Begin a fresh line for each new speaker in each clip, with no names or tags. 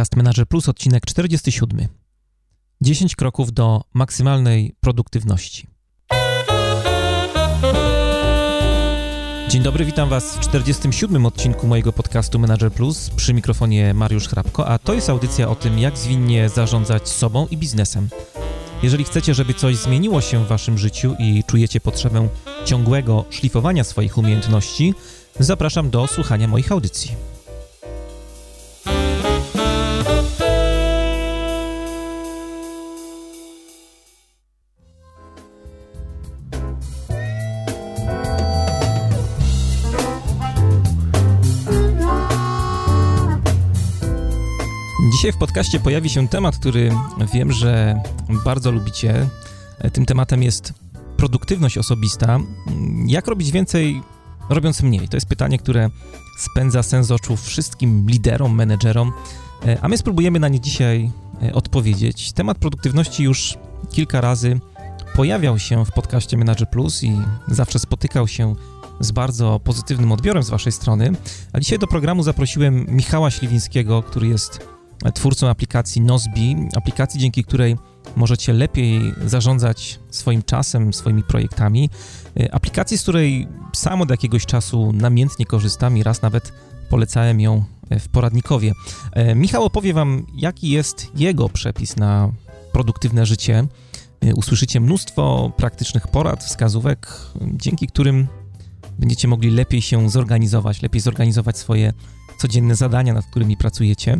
Podcast Manager Plus, odcinek 47. 10 kroków do maksymalnej produktywności. Dzień dobry, witam Was w 47. odcinku mojego podcastu Manager Plus przy mikrofonie Mariusz Hrabko, a to jest audycja o tym, jak zwinnie zarządzać sobą i biznesem. Jeżeli chcecie, żeby coś zmieniło się w Waszym życiu i czujecie potrzebę ciągłego szlifowania swoich umiejętności, zapraszam do słuchania moich audycji. Dzisiaj w podcaście pojawi się temat, który wiem, że bardzo lubicie. Tym tematem jest produktywność osobista. Jak robić więcej, robiąc mniej? To jest pytanie, które spędza sens oczu wszystkim liderom, menedżerom, a my spróbujemy na nie dzisiaj e, odpowiedzieć. Temat produktywności już kilka razy pojawiał się w podcaście Manager Plus i zawsze spotykał się z bardzo pozytywnym odbiorem z Waszej strony. A dzisiaj do programu zaprosiłem Michała Śliwińskiego, który jest twórcą aplikacji Nozbi, aplikacji dzięki której możecie lepiej zarządzać swoim czasem, swoimi projektami. E, aplikacji, z której sam od jakiegoś czasu namiętnie korzystam i raz nawet polecałem ją e, w poradnikowie. E, Michał opowie Wam, jaki jest jego przepis na produktywne życie. Usłyszycie mnóstwo praktycznych porad, wskazówek, dzięki którym będziecie mogli lepiej się zorganizować, lepiej zorganizować swoje codzienne zadania, nad którymi pracujecie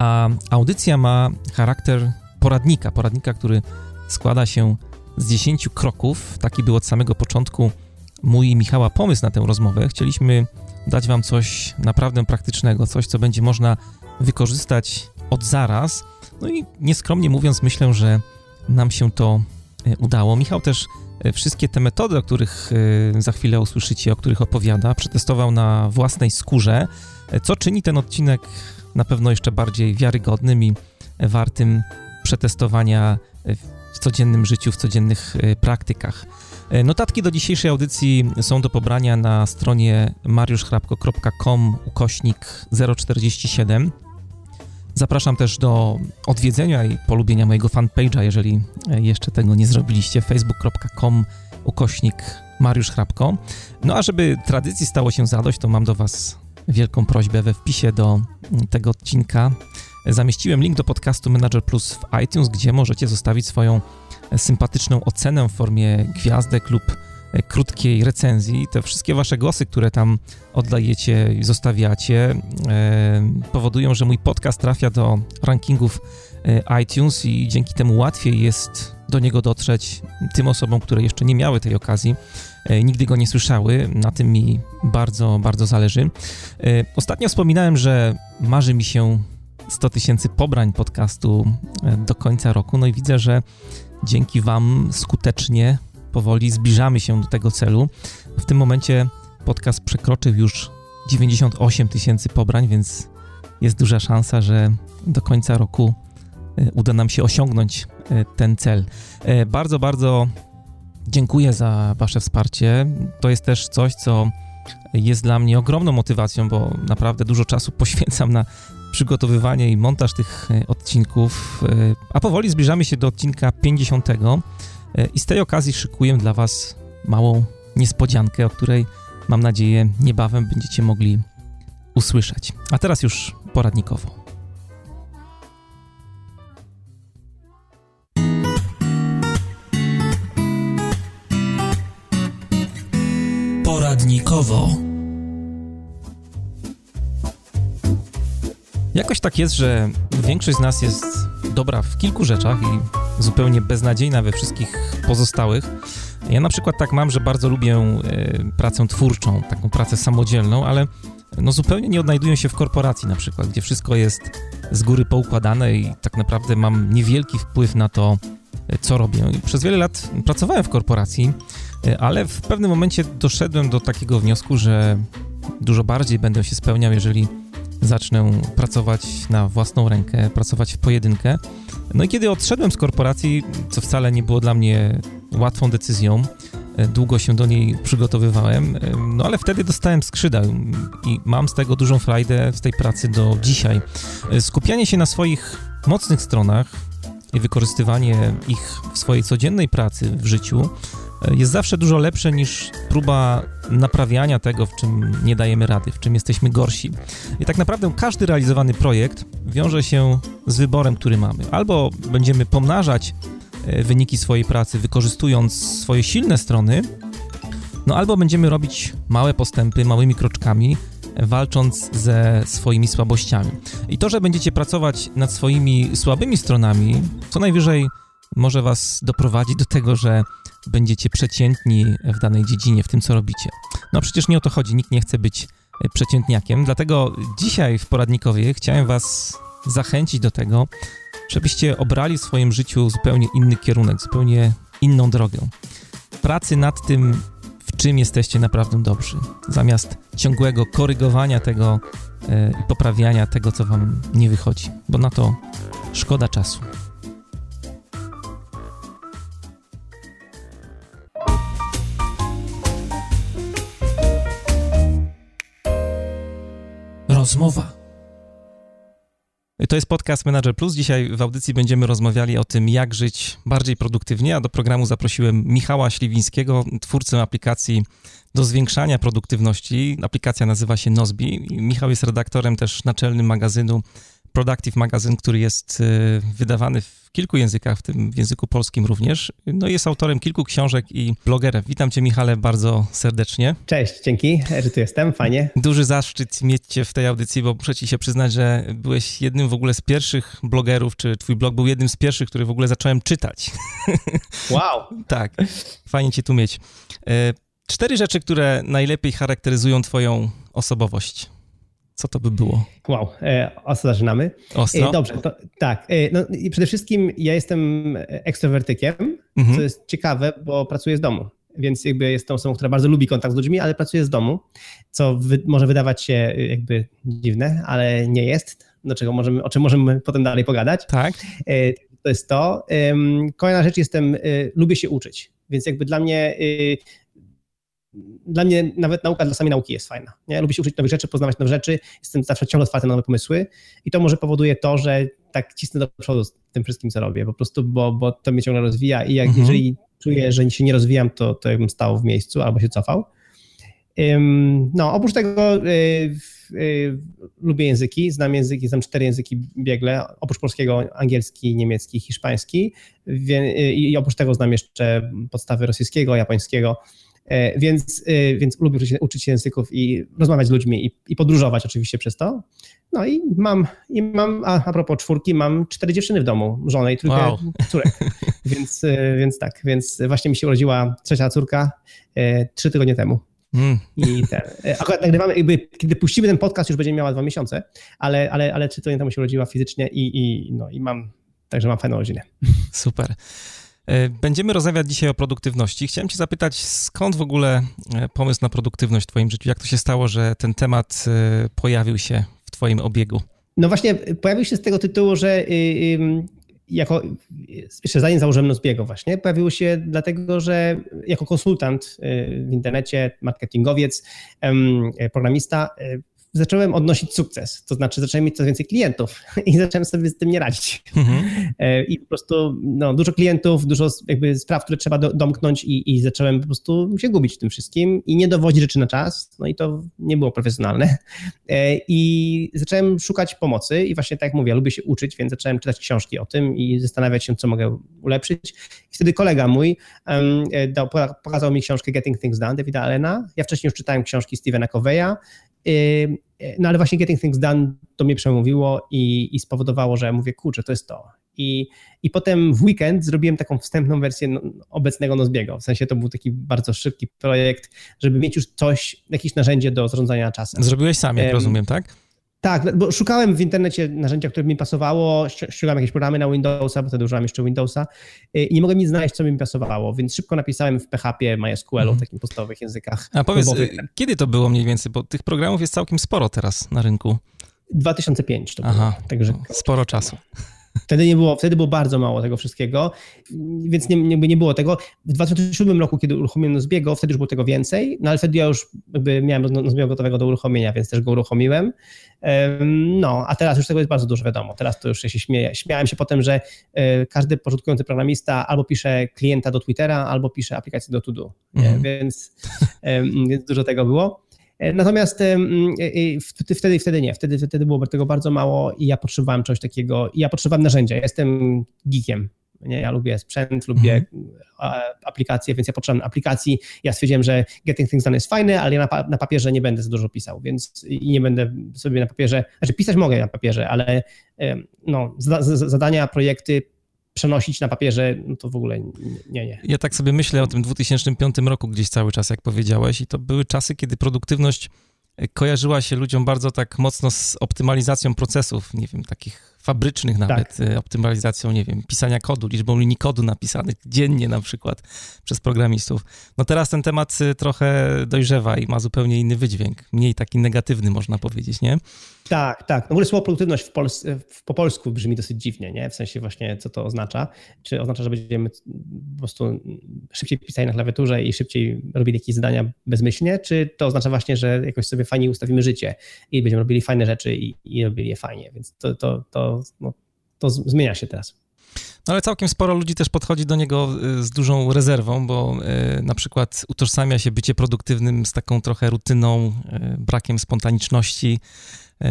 a audycja ma charakter poradnika, poradnika, który składa się z 10 kroków. Taki był od samego początku mój i Michała pomysł na tę rozmowę. Chcieliśmy dać Wam coś naprawdę praktycznego, coś, co będzie można wykorzystać od zaraz. No i nieskromnie mówiąc, myślę, że nam się to e, udało. Michał też e, wszystkie te metody, o których e, za chwilę usłyszycie, o których opowiada, przetestował na własnej skórze, co czyni ten odcinek na pewno jeszcze bardziej wiarygodnym i wartym przetestowania w codziennym życiu, w codziennych e, praktykach. E, notatki do dzisiejszej audycji są do pobrania na stronie mariuszchrapko.com ukośnik 047. Zapraszam też do odwiedzenia i polubienia mojego fanpage'a, jeżeli e, jeszcze tego nie zrobiliście, facebook.com ukośnik Mariusz Hrabko. No a żeby tradycji stało się zadość, to mam do Was wielką prośbę we wpisie do tego odcinka. Zamieściłem link do podcastu Manager Plus w iTunes, gdzie możecie zostawić swoją sympatyczną ocenę w formie gwiazdek lub krótkiej recenzji. Te wszystkie wasze głosy, które tam oddajecie i zostawiacie, e, powodują, że mój podcast trafia do rankingów e, iTunes i dzięki temu łatwiej jest do niego dotrzeć tym osobom, które jeszcze nie miały tej okazji, nigdy go nie słyszały. Na tym mi bardzo, bardzo zależy. E, ostatnio wspominałem, że marzy mi się 100 tysięcy pobrań podcastu e, do końca roku, no i widzę, że dzięki Wam skutecznie, powoli zbliżamy się do tego celu. W tym momencie podcast przekroczył już 98 tysięcy pobrań, więc jest duża szansa, że do końca roku uda nam się osiągnąć E, ten cel. E, bardzo, bardzo dziękuję za Wasze wsparcie. To jest też coś, co jest dla mnie ogromną motywacją, bo naprawdę dużo czasu poświęcam na przygotowywanie i montaż tych e, odcinków, a powoli zbliżamy się do odcinka 50 i z tej okazji szykuję dla Was małą niespodziankę, o której mam nadzieję niebawem będziecie mogli usłyszeć. A teraz już poradnikowo. Poradnikowo. Jakoś tak jest, że większość z nas jest dobra w kilku rzeczach i zupełnie beznadziejna we wszystkich pozostałych. Ja na przykład tak mam, że bardzo lubię e, pracę twórczą, taką pracę samodzielną, ale no zupełnie nie odnajduję się w korporacji na przykład, gdzie wszystko jest z góry poukładane i tak naprawdę mam niewielki wpływ na to, e, co robię. Przez wiele lat pracowałem w korporacji ale w pewnym momencie doszedłem do takiego wniosku, że dużo bardziej będę się spełniał, jeżeli zacznę pracować na własną rękę, pracować w pojedynkę. No i kiedy odszedłem z korporacji, co wcale nie było dla mnie łatwą decyzją, długo się do niej przygotowywałem, no ale wtedy dostałem skrzydeł i mam z tego dużą frajdę z tej pracy do dzisiaj. Skupianie się na swoich mocnych stronach i wykorzystywanie ich w swojej codziennej pracy, w życiu, jest zawsze dużo lepsze niż próba naprawiania tego, w czym nie dajemy rady, w czym jesteśmy gorsi. I tak naprawdę każdy realizowany projekt wiąże się z wyborem, który mamy. Albo będziemy pomnażać e, wyniki swojej pracy, wykorzystując swoje silne strony, no albo będziemy robić małe postępy, małymi kroczkami, walcząc ze swoimi słabościami. I to, że będziecie pracować nad swoimi słabymi stronami, co najwyżej może was doprowadzić do tego, że będziecie przeciętni w danej dziedzinie, w tym, co robicie. No przecież nie o to chodzi, nikt nie chce być e, przeciętniakiem, dlatego dzisiaj w poradnikowie chciałem was zachęcić do tego, żebyście obrali w swoim życiu zupełnie inny kierunek, zupełnie inną drogę. Pracy nad tym, w czym jesteście naprawdę dobrzy, zamiast ciągłego korygowania tego e, i poprawiania tego, co wam nie wychodzi, bo na to szkoda czasu. Rozmowa. To jest podcast Manager Plus. Dzisiaj w audycji będziemy rozmawiali o tym, jak żyć bardziej produktywnie, a do programu zaprosiłem Michała Śliwińskiego, twórcę aplikacji do zwiększania produktywności. Aplikacja nazywa się Nozbi. Michał jest redaktorem też naczelnym magazynu Productive Magazine, który jest y, wydawany w kilku językach, w tym w języku polskim również. No jest autorem kilku książek i blogerem. Witam cię Michale bardzo serdecznie.
Cześć, dzięki, że tu jestem, fajnie.
Duży zaszczyt mieć cię w tej audycji, bo muszę ci się przyznać, że byłeś jednym w ogóle z pierwszych blogerów, czy twój blog był jednym z pierwszych, który w ogóle zacząłem czytać.
Wow.
tak, fajnie cię tu mieć. E, cztery rzeczy, które najlepiej charakteryzują twoją osobowość. Co to by było?
Wow, e, ostro zaczynamy.
Ostro?
E, dobrze, to, tak. E, no, i przede wszystkim ja jestem ekstrowertykiem, mhm. co jest ciekawe, bo pracuję z domu. Więc jakby jestem osobą, która bardzo lubi kontakt z ludźmi, ale pracuje z domu, co wy, może wydawać się jakby dziwne, ale nie jest. Do czego możemy, o czym możemy potem dalej pogadać.
Tak.
E, to jest to. Kolejna rzecz, jestem, e, lubię się uczyć. Więc jakby dla mnie dla mnie nawet nauka dla samej nauki jest fajna. Nie? Lubię się uczyć nowych rzeczy, poznawać nowe rzeczy, jestem zawsze ciągle otwarty na nowe pomysły i to może powoduje to, że tak cisnę do przodu z tym wszystkim, co robię, po prostu, bo, bo to mnie ciągle rozwija i jak, mhm. jeżeli czuję, że się nie rozwijam, to, to jakbym stał w miejscu albo się cofał. No, oprócz tego y, y, lubię języki, znam języki, znam cztery języki biegle, oprócz polskiego, angielski, niemiecki, hiszpański i oprócz tego znam jeszcze podstawy rosyjskiego, japońskiego, więc, e, więc lubię uczyć się języków i rozmawiać z ludźmi i, i podróżować oczywiście przez to. No i mam, i mam a, a propos czwórki, mam cztery dziewczyny w domu, żonę i trójkę wow. córek. Więc, e, więc tak, więc właśnie mi się urodziła trzecia córka trzy tygodnie temu. Mm. I ten, akurat nagrywamy, jakby, kiedy puścimy ten podcast, już będzie miała dwa miesiące, ale, ale, ale trzy tygodnie temu się urodziła fizycznie i, i, no, i mam, także mam fajną rodzinę.
Super. E, będziemy rozmawiać dzisiaj o produktywności. Chciałem Cię zapytać, skąd w ogóle e, pomysł na produktywność w Twoim życiu? Jak to się stało, że ten temat e, pojawił się w Twoim obiegu?
No właśnie, pojawił się z tego tytułu, że jako, jeszcze zanim założyłem Nozbiego właśnie, pojawił się dlatego, że jako konsultant w internecie, marketingowiec, programista, zacząłem odnosić sukces, to znaczy zacząłem mieć coraz więcej klientów i zacząłem sobie z tym nie radzić. Mhm. E, I po prostu no, dużo klientów, dużo jakby spraw, które trzeba do, domknąć i, i zacząłem po prostu się gubić w tym wszystkim i nie dowodzić rzeczy na czas, no i to nie było profesjonalne. E, I zacząłem szukać pomocy i właśnie tak jak mówię, lubię się uczyć, więc zacząłem czytać książki o tym i zastanawiać się, co mogę ulepszyć. I wtedy kolega mój um, dał, pokazał mi książkę Getting Things Done Davida Allena. Ja wcześniej już czytałem książki Stevena Coveya no ale właśnie Getting Things Done to mnie przemówiło i, i spowodowało, że mówię, kurczę, to jest to. I, I potem w weekend zrobiłem taką wstępną wersję no, obecnego Nozbiego. W sensie to był taki bardzo szybki projekt, żeby mieć już coś, jakieś narzędzie do zarządzania czasem.
Zrobiłeś sam, jak um, rozumiem, tak?
Tak, bo szukałem w internecie narzędzia, które mi pasowało, ściągałem jakieś programy na Windowsa, bo wtedy używałem jeszcze Windowsa y, i nie mogłem nic znaleźć, co mi pasowało, więc szybko napisałem w PHP, MySQL, mm. w takich podstawowych językach.
A powiedz, y, kiedy to było mniej więcej, bo tych programów jest całkiem sporo teraz na rynku.
2005 to
Aha, było, także... sporo czasu.
Wtedy nie było, wtedy było bardzo mało tego wszystkiego, więc nie, nie, nie było tego. W 2007 roku, kiedy uruchomiłem Nozbiego, wtedy już było tego więcej, no ale wtedy ja już jakby miałem Nozbiego gotowego do uruchomienia, więc też go uruchomiłem. No, a teraz już tego jest bardzo dużo, wiadomo. Teraz to już się śmieję. Śmiałem się potem, że e, każdy początkujący programista albo pisze klienta do Twittera, albo pisze aplikację do To-Do, mhm. więc, więc dużo tego było. E, natomiast wtedy, wtedy nie, wtedy, wtedy było tego bardzo mało i ja potrzebowałem czegoś takiego, i ja potrzebowałem narzędzia. Ja jestem geekiem, nie? Ja lubię sprzęt, lubię mm. aplikacje, więc ja potrzebowałem aplikacji. Ja stwierdziłem, że Getting Things Done jest fajne, ale ja na, na, papierze nie będę za dużo pisał, więc i nie będę sobie na papierze, znaczy pisać mogę na papierze, ale no, zadania, projekty przenosić na papierze, no to w ogóle nie, nie.
Ja tak sobie myślę o tym 2005 roku gdzieś cały czas, jak powiedziałeś, i to były czasy, kiedy produktywność kojarzyła się ludziom bardzo tak mocno z optymalizacją procesów, nie wiem, takich fabrycznych nawet, tak. optymalizacją, nie wiem, pisania kodu, liczbą linii kodu napisanych dziennie na przykład przez programistów. No teraz ten temat y, trochę dojrzewa i ma zupełnie inny wydźwięk, mniej taki negatywny można powiedzieć, nie?
Tak, tak. No w ogóle słowo produktywność w Pols po polsku brzmi dosyć dziwnie, nie? W sensie właśnie co to oznacza. Czy oznacza, że będziemy po prostu szybciej pisali na klawiaturze i szybciej robili jakieś zadania bezmyślnie, czy to oznacza właśnie, że jakoś sobie fajnie ustawimy życie i będziemy robili fajne rzeczy i, i robili je fajnie, więc to, to, to, no, to zmienia się teraz.
No ale całkiem sporo ludzi też podchodzi do niego y, z dużą rezerwą, bo y, na przykład utożsamia się bycie produktywnym z taką trochę rutyną, y, brakiem spontaniczności,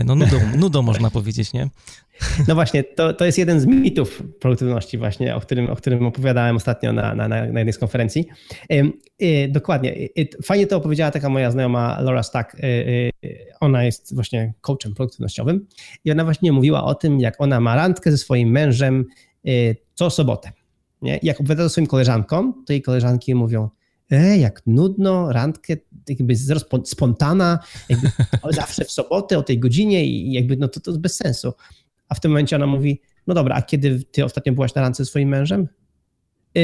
no nudą, nudą można powiedzieć, nie?
No właśnie, to, to jest jeden z mitów produktywności właśnie, o którym, o którym opowiadałem ostatnio na, na, na jednej z konferencji. dokładnie. Fajnie to opowiedziała taka moja znajoma Laura Stack. ona jest właśnie coachem produktywnościowym i ona właśnie mówiła o tym, jak ona ma randkę ze swoim mężem co sobotę. Nie? Jak opowiada to swoim koleżankom, to jej koleżanki mówią, e, jak nudno, randkę, jakby spontana, jakby zawsze w sobotę o tej godzinie i jakby no to, to jest bez sensu. A w tym momencie ona mówi, no dobra, a kiedy ty ostatnio byłaś na randce ze swoim mężem? Yy,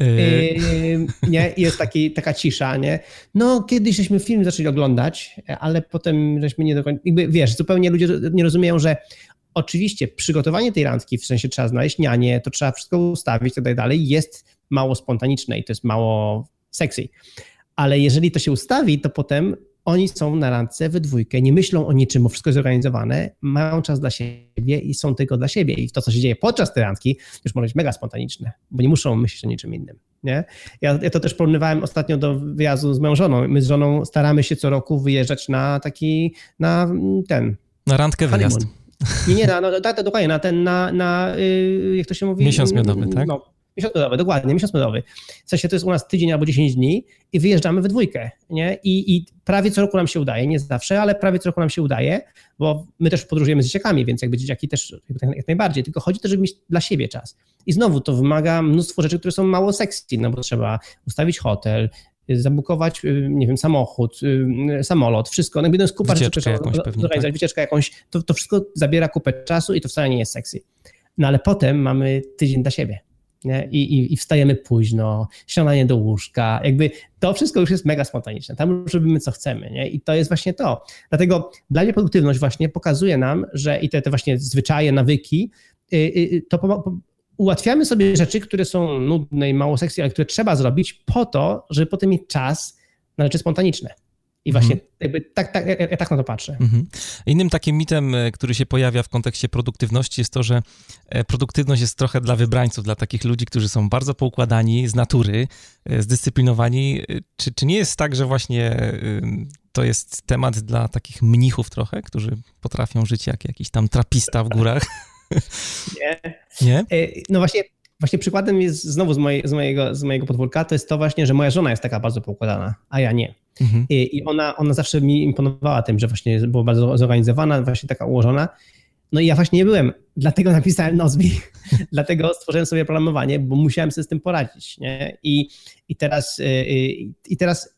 yy, nie, jest taki, taka cisza, nie? No, kiedyś żeśmy film zaczęli oglądać, ale potem żeśmy nie do końca, jakby wiesz, zupełnie ludzie nie rozumieją, że oczywiście przygotowanie tej randki, w sensie trzeba znaleźć nianie, to trzeba wszystko ustawić, tak dalej, jest mało spontaniczne i to jest mało sexy. Ale jeżeli to się ustawi, to potem oni są na randce we dwójkę, nie myślą o niczym, bo wszystko jest zorganizowane, mają czas dla siebie i są tylko dla siebie. I to, co się dzieje podczas tej randki, już może być mega spontaniczne, bo nie muszą myśleć o niczym innym. Nie? Ja, ja to też porównywałem ostatnio do wyjazdu z moją żoną. My z żoną staramy się co roku wyjeżdżać na taki, na ten...
Na randkę wyjazd.
Nie, nie, na, no, tak, dokładnie, na ten, na, na, y, jak to się mówi?
Miesiąc miodowy, tak? No,
Miesiąc miodowy, dokładnie, miesiąc miodowy. W sensie to jest u nas tydzień albo 10 dni i wyjeżdżamy we dwójkę, nie? I, I prawie co roku nam się udaje, nie zawsze, ale prawie co roku nam się udaje, bo my też podróżujemy z dzieciakami, więc jakby dzieciaki też jak najbardziej, tylko chodzi też, żeby mieć dla siebie czas. I znowu to wymaga mnóstwo rzeczy, które są mało sexy, no bo trzeba ustawić hotel, zabukować, y, nie wiem, samochód, y, samolot, wszystko, no jakby to jest kupa
wycieczkę rzeczy, jakąś pewnie,
tak? wycieczkę jakąś, to, to wszystko zabiera kupę czasu i to wcale nie jest sexy. No ale potem mamy tydzień dla siebie? I, i, i wstajemy późno, śniadanie do łóżka, jakby to wszystko już jest mega spontaniczne, tam już robimy co chcemy nie? i to jest właśnie to. Dlatego dla mnie produktywność właśnie pokazuje nam, że i te, te właśnie zwyczaje, nawyki, y, to ułatwiamy sobie rzeczy, które są nudne i mało sexy, ale które trzeba zrobić po to, żeby potem mieć czas na rzeczy spontaniczne. I właśnie mhm. jakby tak, tak, ja, ja, tak na to patrzę. Mhm.
Innym takim mitem, e, który się pojawia w kontekście produktywności jest to, że e, produktywność jest trochę dla wybrańców, dla takich ludzi, którzy są bardzo poukładani z natury, e, zdyscyplinowani. Czy, czy nie jest tak, że właśnie to jest temat dla takich mnichów trochę, którzy potrafią żyć jak jakiś tam trapista w górach?
Nie. Nie? No właśnie Właśnie przykładem jest znowu z, mojej, z, mojego, z mojego podwórka, to jest to właśnie, że moja żona jest taka bardzo poukładana, a ja nie. Mhm. I, I, ona, ona zawsze mi imponowała tym, że właśnie była bardzo zorganizowana, właśnie taka ułożona. No i ja właśnie nie byłem, dlatego napisałem Nozbi, dlatego stworzyłem sobie programowanie, bo musiałem sobie z tym poradzić. Nie? I, i teraz, i, y, y, i teraz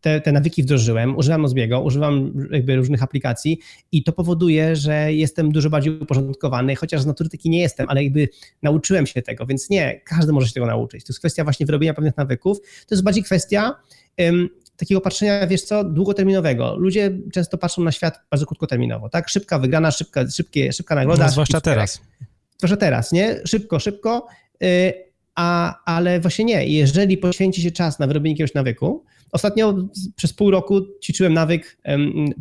te, te nawyki wdrożyłem, używam Nozbiego, używam jakby różnych aplikacji i to powoduje, że jestem dużo bardziej uporządkowany, chociaż z natury taki nie jestem, ale jakby nauczyłem się tego, więc nie, każdy może się tego nauczyć. To jest kwestia właśnie wyrobienia pewnych nawyków, to jest bardziej kwestia um, takiego patrzenia, wiesz co, długoterminowego. Ludzie często patrzą na świat bardzo krótkoterminowo, tak? Szybka wygrana, szybka, szybkie, szybka nagroda.
No, zwłaszcza teraz.
zwłaszcza teraz, nie? Szybko, szybko, y, a, ale właśnie nie. Jeżeli poświęci się czas na wyrobienie jakiegoś nawyku, ostatnio przez pół roku ćwiczyłem nawyk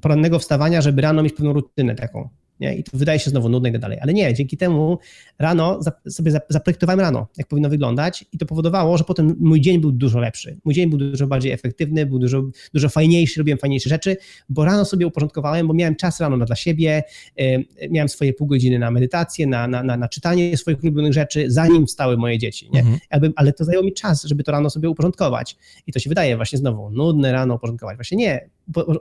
porannego wstawania, żeby rano mieć pewną rutynę taką nie? I to wydaje się znowu nudne i tak dalej. Ale nie, dzięki temu rano sobie zaprojektowałem rano, jak powinno wyglądać i to powodowało, że potem mój dzień był dużo lepszy. Mój dzień był dużo bardziej efektywny, był dużo, dużo fajniejszy, robiłem fajniejsze rzeczy, bo rano sobie uporządkowałem, bo miałem czas rano na dla siebie, miałem swoje pół godziny na medytację, na, na, na, na czytanie swoich ulubionych rzeczy, zanim wstały moje dzieci, nie? Mhm. ale to zajęło mi czas, żeby to rano sobie uporządkować. I to się wydaje właśnie znowu nudne rano uporządkować. Właśnie nie,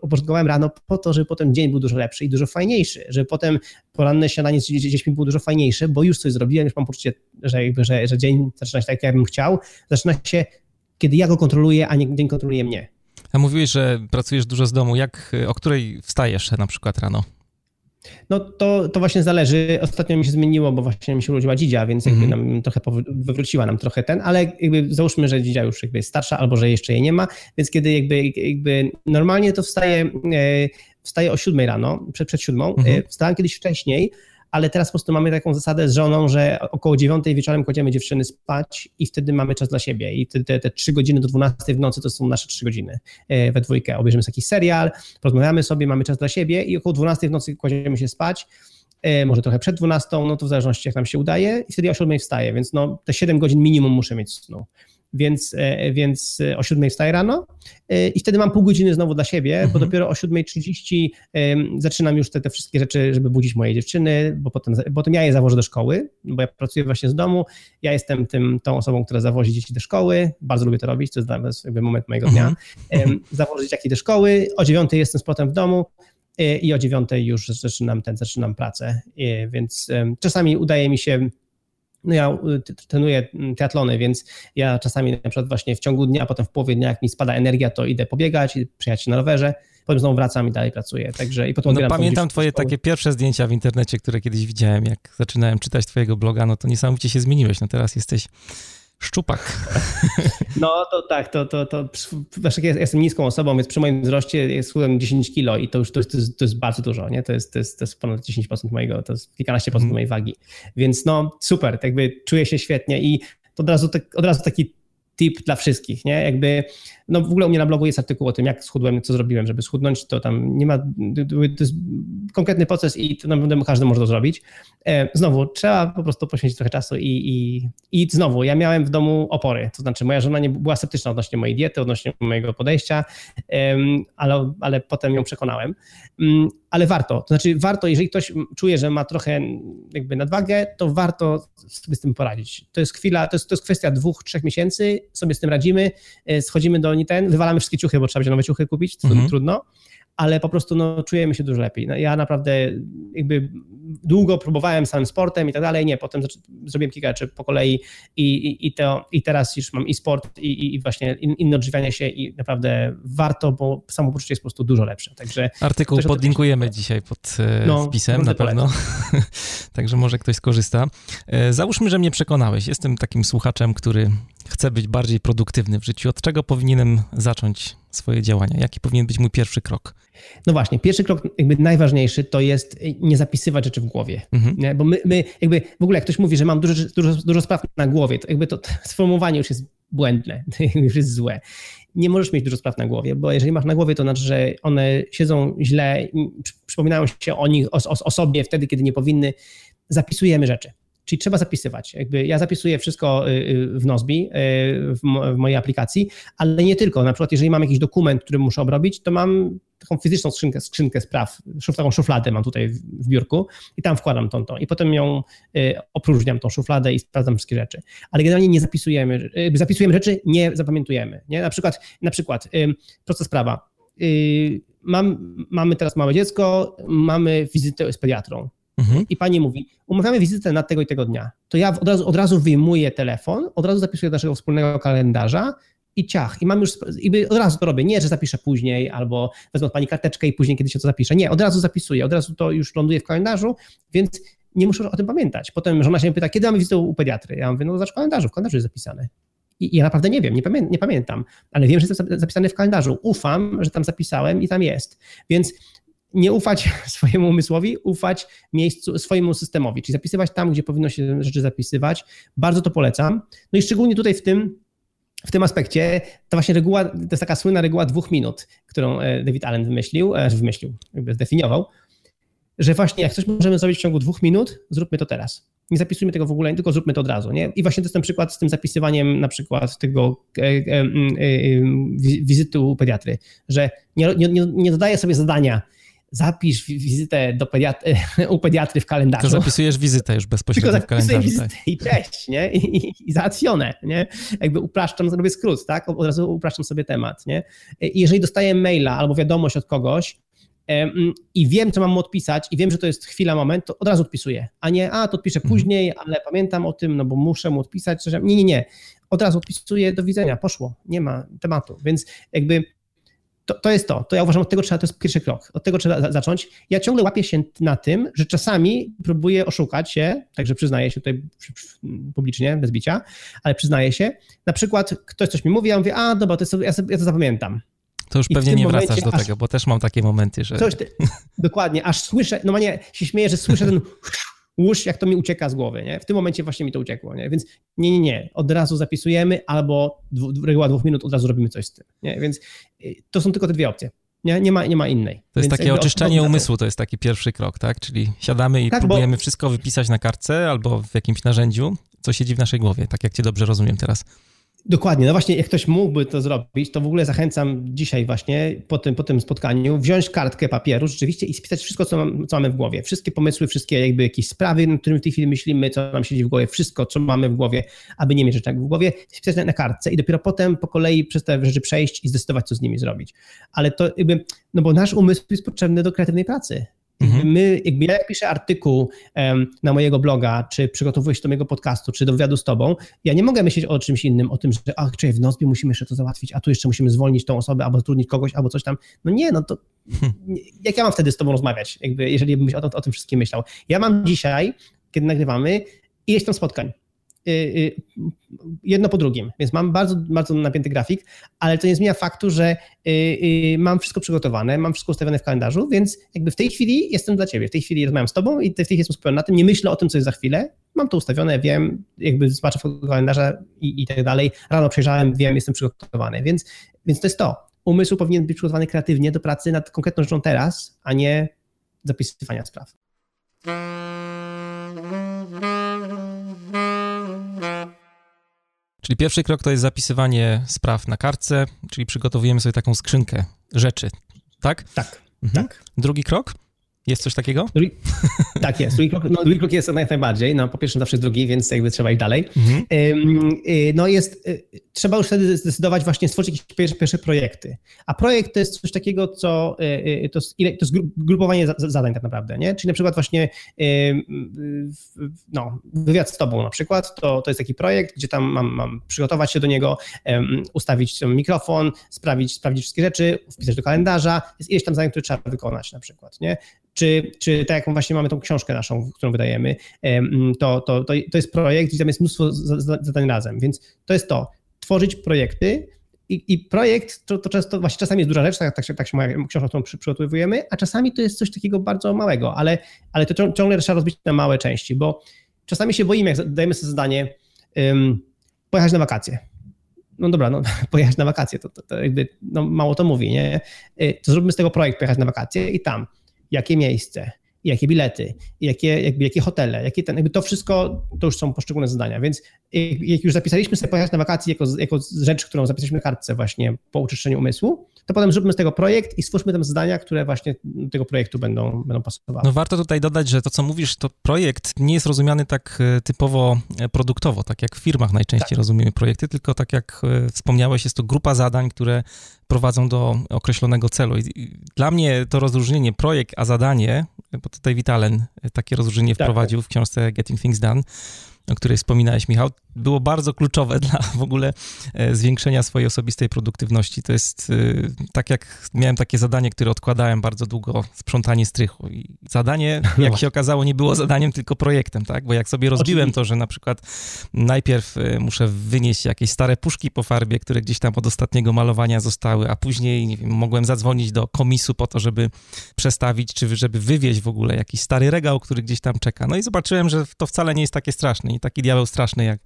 uporządkowałem rano po to, żeby potem dzień był dużo lepszy i dużo fajniejszy, żeby potem poranne śniadanie z dziećmi było dużo fajniejsze, bo już coś zrobiłem, już mam poczucie, że, jakby, że, że dzień zaczyna się tak, jak bym chciał. Zaczyna się, kiedy ja go kontroluję, a nie dzień kontroluje mnie.
A mówiłeś, że pracujesz dużo z domu. Jak, o której wstajesz na przykład rano?
No to, to właśnie zależy. Ostatnio mi się zmieniło, bo właśnie mi się urodziła dzidzia, więc jakby mm. nam trochę wywróciła nam trochę ten, ale jakby załóżmy, że dzidzia już jakby jest starsza albo że jeszcze jej nie ma, więc kiedy jakby, jakby normalnie to wstaje, e, wstaje o siódmej rano, przed, przed siódmą. Mm. Wstałem kiedyś wcześniej, ale teraz po prostu mamy taką zasadę z żoną, że około dziewiątej wieczorem kładziemy dziewczyny spać i wtedy mamy czas dla siebie. I te, te, te 3 godziny do 12 w nocy to są nasze trzy godziny e, we dwójkę. Obejrzymy jakiś serial, porozmawiamy sobie, mamy czas dla siebie i około 12 w nocy kładziemy się spać e, może trochę przed 12, no to w zależności jak nam się udaje i wtedy o 7 wstaję, więc no te 7 godzin minimum muszę mieć snu więc, e, więc o 7 wstaję rano e, i wtedy mam pół godziny znowu dla siebie, mhm. bo dopiero o 7.30 zaczynam już te, te wszystkie rzeczy, żeby budzić moje dziewczyny, bo potem, potem ja je zawożę do szkoły, bo ja pracuję właśnie z domu, ja jestem tym, tą osobą, która zawozi dzieci do szkoły, bardzo lubię to robić, to jest jakby moment mojego dnia, mhm. zawożę dzieci do szkoły, o 9 jestem z potem w domu, e, i o 9 już zaczynam, ten, zaczynam pracę, więc czasami udaje mi się no ja y, trenuję mm, triatlony, więc ja czasami na przykład właśnie w ciągu dnia, potem w połowie dnia, jak mi spada energia, to idę pobiegać, przejechać się na rowerze, potem znowu wracam i dalej pracuję. Także i potem
no, pamiętam twoje takie pierwsze zdjęcia w internecie, które kiedyś widziałem, jak zaczynałem czytać twojego bloga, no to niesamowicie się zmieniłeś. No teraz jesteś Szczupak.
No to tak, to, to, to, to ja jestem niską osobą, więc przy moim wzroście jest schudłem 10 kilo i to już to jest, to jest bardzo dużo, nie? To jest, to jest, to jest ponad 10% mojego, to jest kilkanaście procent mm. mojej wagi. Więc no super, tak jakby czuję się świetnie i to od razu, tak, od razu taki tip dla wszystkich, nie? Jakby, no w ogóle u mnie na blogu jest artykuł o tym, jak schudłem, co zrobiłem, żeby schudnąć, to tam nie ma, to jest konkretny proces i to naprawdę każdy może to zrobić. E, znowu, trzeba po prostu poświęcić trochę czasu i, i, i znowu, ja miałem w domu opory, to znaczy moja żona nie była sceptyczna odnośnie mojej diety, odnośnie mojego podejścia, ale, ale potem ją przekonałem. Mm, ale warto, to znaczy warto, jeżeli ktoś czuje, że ma trochę jakby nadwagę, to warto sobie z tym poradzić. To jest chwila, to jest, to jest kwestia dwóch, trzech miesięcy, sobie z tym radzimy, e, schodzimy do ten, wywalamy wszystkie ciuchy, bo trzeba będzie nowe ciuchy kupić, mhm. trudno, ale po prostu no, czujemy się dużo lepiej. No, ja naprawdę jakby długo próbowałem samym sportem i tak dalej, nie, potem zrobiłem kilka rzeczy po kolei i, i, i, to, i teraz już mam i sport i, i właśnie inne odżywianie się i naprawdę warto, bo samopoczucie jest po prostu dużo lepsze. Także
Artykuł podlinkujemy dzisiaj pod e, no, wpisem na pewno, także może ktoś skorzysta. E, załóżmy, że mnie przekonałeś. Jestem takim słuchaczem, który chce być bardziej produktywny w życiu. Od czego powinienem zacząć swoje działania? Jaki powinien być mój pierwszy krok?
No właśnie, pierwszy krok, jakby najważniejszy, to jest nie zapisywać rzeczy w głowie. Mhm. Bo my, my, jakby w ogóle jak ktoś mówi, że mam dużo, dużo, dużo spraw na głowie, to jakby to sformułowanie już jest błędne, już jest złe. Nie możesz mieć dużo spraw na głowie, bo jeżeli masz na głowie, to znaczy, że one siedzą źle, przypominają się o nich, o, o, o sobie wtedy, kiedy nie powinny. Zapisujemy rzeczy. Czyli trzeba zapisywać. Jakby ja zapisuję wszystko y, y, w Nozbi, y, w, mojej aplikacji, ale nie tylko. Na przykład, jeżeli mam jakiś dokument, który muszę obrobić, to mam taką fizyczną skrzynkę, skrzynkę spraw, taką szufladę mam tutaj w, biurku i tam wkładam tą, tą i potem ją opróżniam, tą szufladę i sprawdzam wszystkie rzeczy. Ale generalnie nie zapisujemy, zapisujemy rzeczy, nie zapamiętujemy. Nie? Na przykład, na przykład prosta sprawa. Mam, mamy teraz małe dziecko, mamy wizytę z pediatrą Mhm. I pani mówi, umawiamy wizytę na tego i tego dnia. To ja od razu, od razu wyjmuję telefon, od razu zapisuję do naszego wspólnego kalendarza i ciach. I mam już, i od razu to robię. Nie, że zapiszę później, albo wezmę od pani karteczkę i później kiedyś się to zapiszę. Nie, od razu zapisuję, od razu to już ląduje w kalendarzu, więc nie muszę o tym pamiętać. Potem żona się pyta, kiedy mamy wizytę u pediatry? Ja mówię, no zacz kalendarzu, w kalendarzu jest zapisane. I ja naprawdę nie wiem, nie, pamię nie pamiętam, ale wiem, że jest zapisane w kalendarzu. Ufam, że tam zapisałem i tam jest. Więc nie ufać swojemu umysłowi, ufać miejscu, swojemu systemowi, czyli zapisywać tam, gdzie powinno się rzeczy zapisywać. Bardzo to polecam. No i szczególnie tutaj w tym, w tym aspekcie ta właśnie reguła, to jest taka słynna reguła dwóch minut, którą e, David Allen wymyślił, e, wymyślił, jakby zdefiniował, że właśnie jak coś możemy zrobić w ciągu dwóch minut, zróbmy to teraz. Nie zapisujmy tego w ogóle, tylko zróbmy to od razu. Nie? I właśnie to jest ten przykład z tym zapisywaniem na przykład tego e, e, e, wizyty u pediatry, że nie, nie, nie dodaję sobie zadania, zapisz wizytę do pediatry, u pediatry w kalendarzu.
To zapisujesz wizytę już bezpośrednio Tylko w kalendarzu. Wizytę tak.
I cześć, nie? I, i, I, załatwione, nie? Jakby upraszczam, zrobię skrót, tak? Od razu upraszczam sobie temat, nie? I jeżeli dostaję maila albo wiadomość od kogoś, i wiem, co mam mu odpisać, i wiem, że to jest chwila, moment, to od razu odpisuję. A nie, a to odpiszę mhm. później, ale pamiętam o tym, no bo muszę mu odpisać. Coś. Nie, nie, nie. Od razu odpisuję, do widzenia, poszło, nie ma tematu. Więc jakby to, to jest to. To ja uważam, od tego trzeba, to jest pierwszy krok. Od tego trzeba zacząć. Ja ciągle łapię się na tym, że czasami próbuję oszukać się, także przyznaję się tutaj publicznie, bez bicia, ale przyznaję się. Na przykład ktoś coś mi mówi, ja mówię, a dobra, to jest, ja, sobie, ja to zapamiętam.
To już I pewnie nie wracasz do tego, bo też mam takie momenty, że...
Coś, dokładnie, aż słyszę, no nie, się śmieję, że słyszę ten łóż, jak to mi ucieka z głowy, nie? W tym momencie właśnie mi to uciekło, nie? Więc nie, nie, nie, od razu zapisujemy albo dwu, reguła dwóch minut, od razu robimy coś z tym, nie? Więc y, to są tylko te dwie opcje. Nie, nie, ma, nie ma innej.
To jest Więc takie oczyszczenie umysłu, to jest taki pierwszy krok, tak? Czyli siadamy i tak, próbujemy bo... wszystko wypisać na kartce albo w jakimś narzędziu, co siedzi w naszej głowie, tak jak cię dobrze rozumiem teraz.
Dokładnie, no właśnie, jak ktoś mógłby to zrobić, to w ogóle zachęcam dzisiaj właśnie po tym, po tym spotkaniu wziąć kartkę papieru rzeczywiście i spisać wszystko, co, mam, co mamy w głowie. Wszystkie pomysły, wszystkie jakby jakieś sprawy, nad którymi w tej chwili myślimy, co nam siedzi w głowie, wszystko, co mamy w głowie, aby nie mieć rzeczy w głowie, spisać na, na kartce i dopiero potem po kolei przez te rzeczy przejść i zdecydować, co z nimi zrobić. Ale to jakby, no bo nasz umysł jest potrzebny do kreatywnej pracy. Mhm. My, jakby ja piszę artykuł um, na mojego bloga, czy przygotowuję się do mojego podcastu, czy do wywiadu z tobą, ja nie mogę myśleć o czymś innym, o tym, że ach, czy w Nozbie musimy jeszcze to załatwić, a tu jeszcze musimy zwolnić tą osobę, albo zatrudnić kogoś, albo coś tam. No nie, no to hmm. jak ja mam wtedy z tobą rozmawiać, jakby, jeżeli bym o, o tym wszystkim myślał. Ja mam dzisiaj, kiedy nagrywamy, ileś tam spotkań jedno po drugim, więc mam bardzo, bardzo napięty grafik, ale to nie zmienia faktu, że y, mam wszystko przygotowane, mam wszystko ustawione w kalendarzu, więc jakby w tej chwili jestem dla ciebie, w tej chwili rozmawiam z tobą i w tej chwili jestem skupiony na tym, nie myślę o tym, co jest za chwilę, mam to ustawione, wiem, jakby zobaczę kalendarza i, i tak dalej, rano przejrzałem, wiem, jestem przygotowany, więc, więc to jest to. Umysł powinien być przygotowany kreatywnie do pracy nad konkretną rzeczą teraz, a nie zapisywania spraw.
Czyli pierwszy krok to jest zapisywanie spraw na kartce, czyli przygotowujemy sobie taką skrzynkę rzeczy, tak?
Tak.
Mhm. tak. Drugi krok? Jest coś takiego?
Tak jest. Drugi krok, no, drugi krok jest jak najbardziej. No, po pierwsze zawsze jest drugi, więc jakby trzeba iść dalej. Mhm. Y, no jest, y, trzeba już wtedy zdecydować właśnie stworzyć jakieś pierwsze, pierwsze projekty. A projekt to jest coś takiego, co y, to jest, to jest grupowanie zadań tak naprawdę, nie? Czyli na przykład właśnie no, wywiad z tobą na przykład, to, to jest taki projekt, gdzie tam mam, mam przygotować się do niego, ustawić mikrofon, sprawić, sprawdzić wszystkie rzeczy, wpisać do kalendarza, jest ileś tam zadań, które trzeba wykonać na przykład, nie? Czy, czy tak jak właśnie mamy tą książkę naszą, którą wydajemy, to, to, to, to jest projekt, gdzie tam jest mnóstwo zadań razem, więc to jest to, tworzyć projekty, i, I, projekt to, to, często, właśnie czasami jest duża rzecz, tak, tak, się, tak się moja książka, którą przygotowujemy, a czasami to jest coś takiego bardzo małego, ale, ale to ciągle trzeba rozbić na małe części, bo czasami się boimy, jak dajemy sobie zadanie um, pojechać na wakacje. No dobra, no pojechać na wakacje, to, to, to jakby no, mało to mówi, nie? Y, to zróbmy z tego projekt, pojechać na wakacje i tam jakie miejsce, jakie bilety, jakie, jakby, jakie hotele, jakie ten, jakby to wszystko to już są poszczególne zadania. Więc jak już zapisaliśmy sobie pojechać na wakacje jako, jako rzecz, którą zapisaliśmy kartce właśnie po uczyszczeniu umysłu, to potem zróbmy z tego projekt i stwórzmy tam zadania, które właśnie do tego projektu będą, będą pasowały.
No warto tutaj dodać, że to, co mówisz, to projekt nie jest rozumiany tak e, typowo e, produktowo, tak jak w firmach najczęściej tak. rozumiemy projekty, tylko tak jak e, wspomniałeś, jest to grupa zadań, które prowadzą do określonego celu. I dla mnie to rozróżnienie projekt a zadanie, bo tutaj Vitalen takie rozróżnienie tak, wprowadził tak. w książce Getting Things Done, o której wspominałeś, Michał, było bardzo kluczowe dla w ogóle e, zwiększenia swojej osobistej produktywności. To jest e, tak jak miałem takie zadanie, które odkładałem bardzo długo, sprzątanie strychu. I zadanie, no jak się okazało, nie było zadaniem, tylko projektem, tak? Bo jak sobie rozbiłem to, że na przykład najpierw e, muszę wynieść jakieś stare puszki po farbie, które gdzieś tam od ostatniego malowania zostały, a później, nie wiem, mogłem zadzwonić do komisu po to, żeby przestawić, czy żeby wywieźć w ogóle jakiś stary regał, który gdzieś tam czeka. No i zobaczyłem, że to wcale nie jest takie straszne, taki diabeł straszny, jak,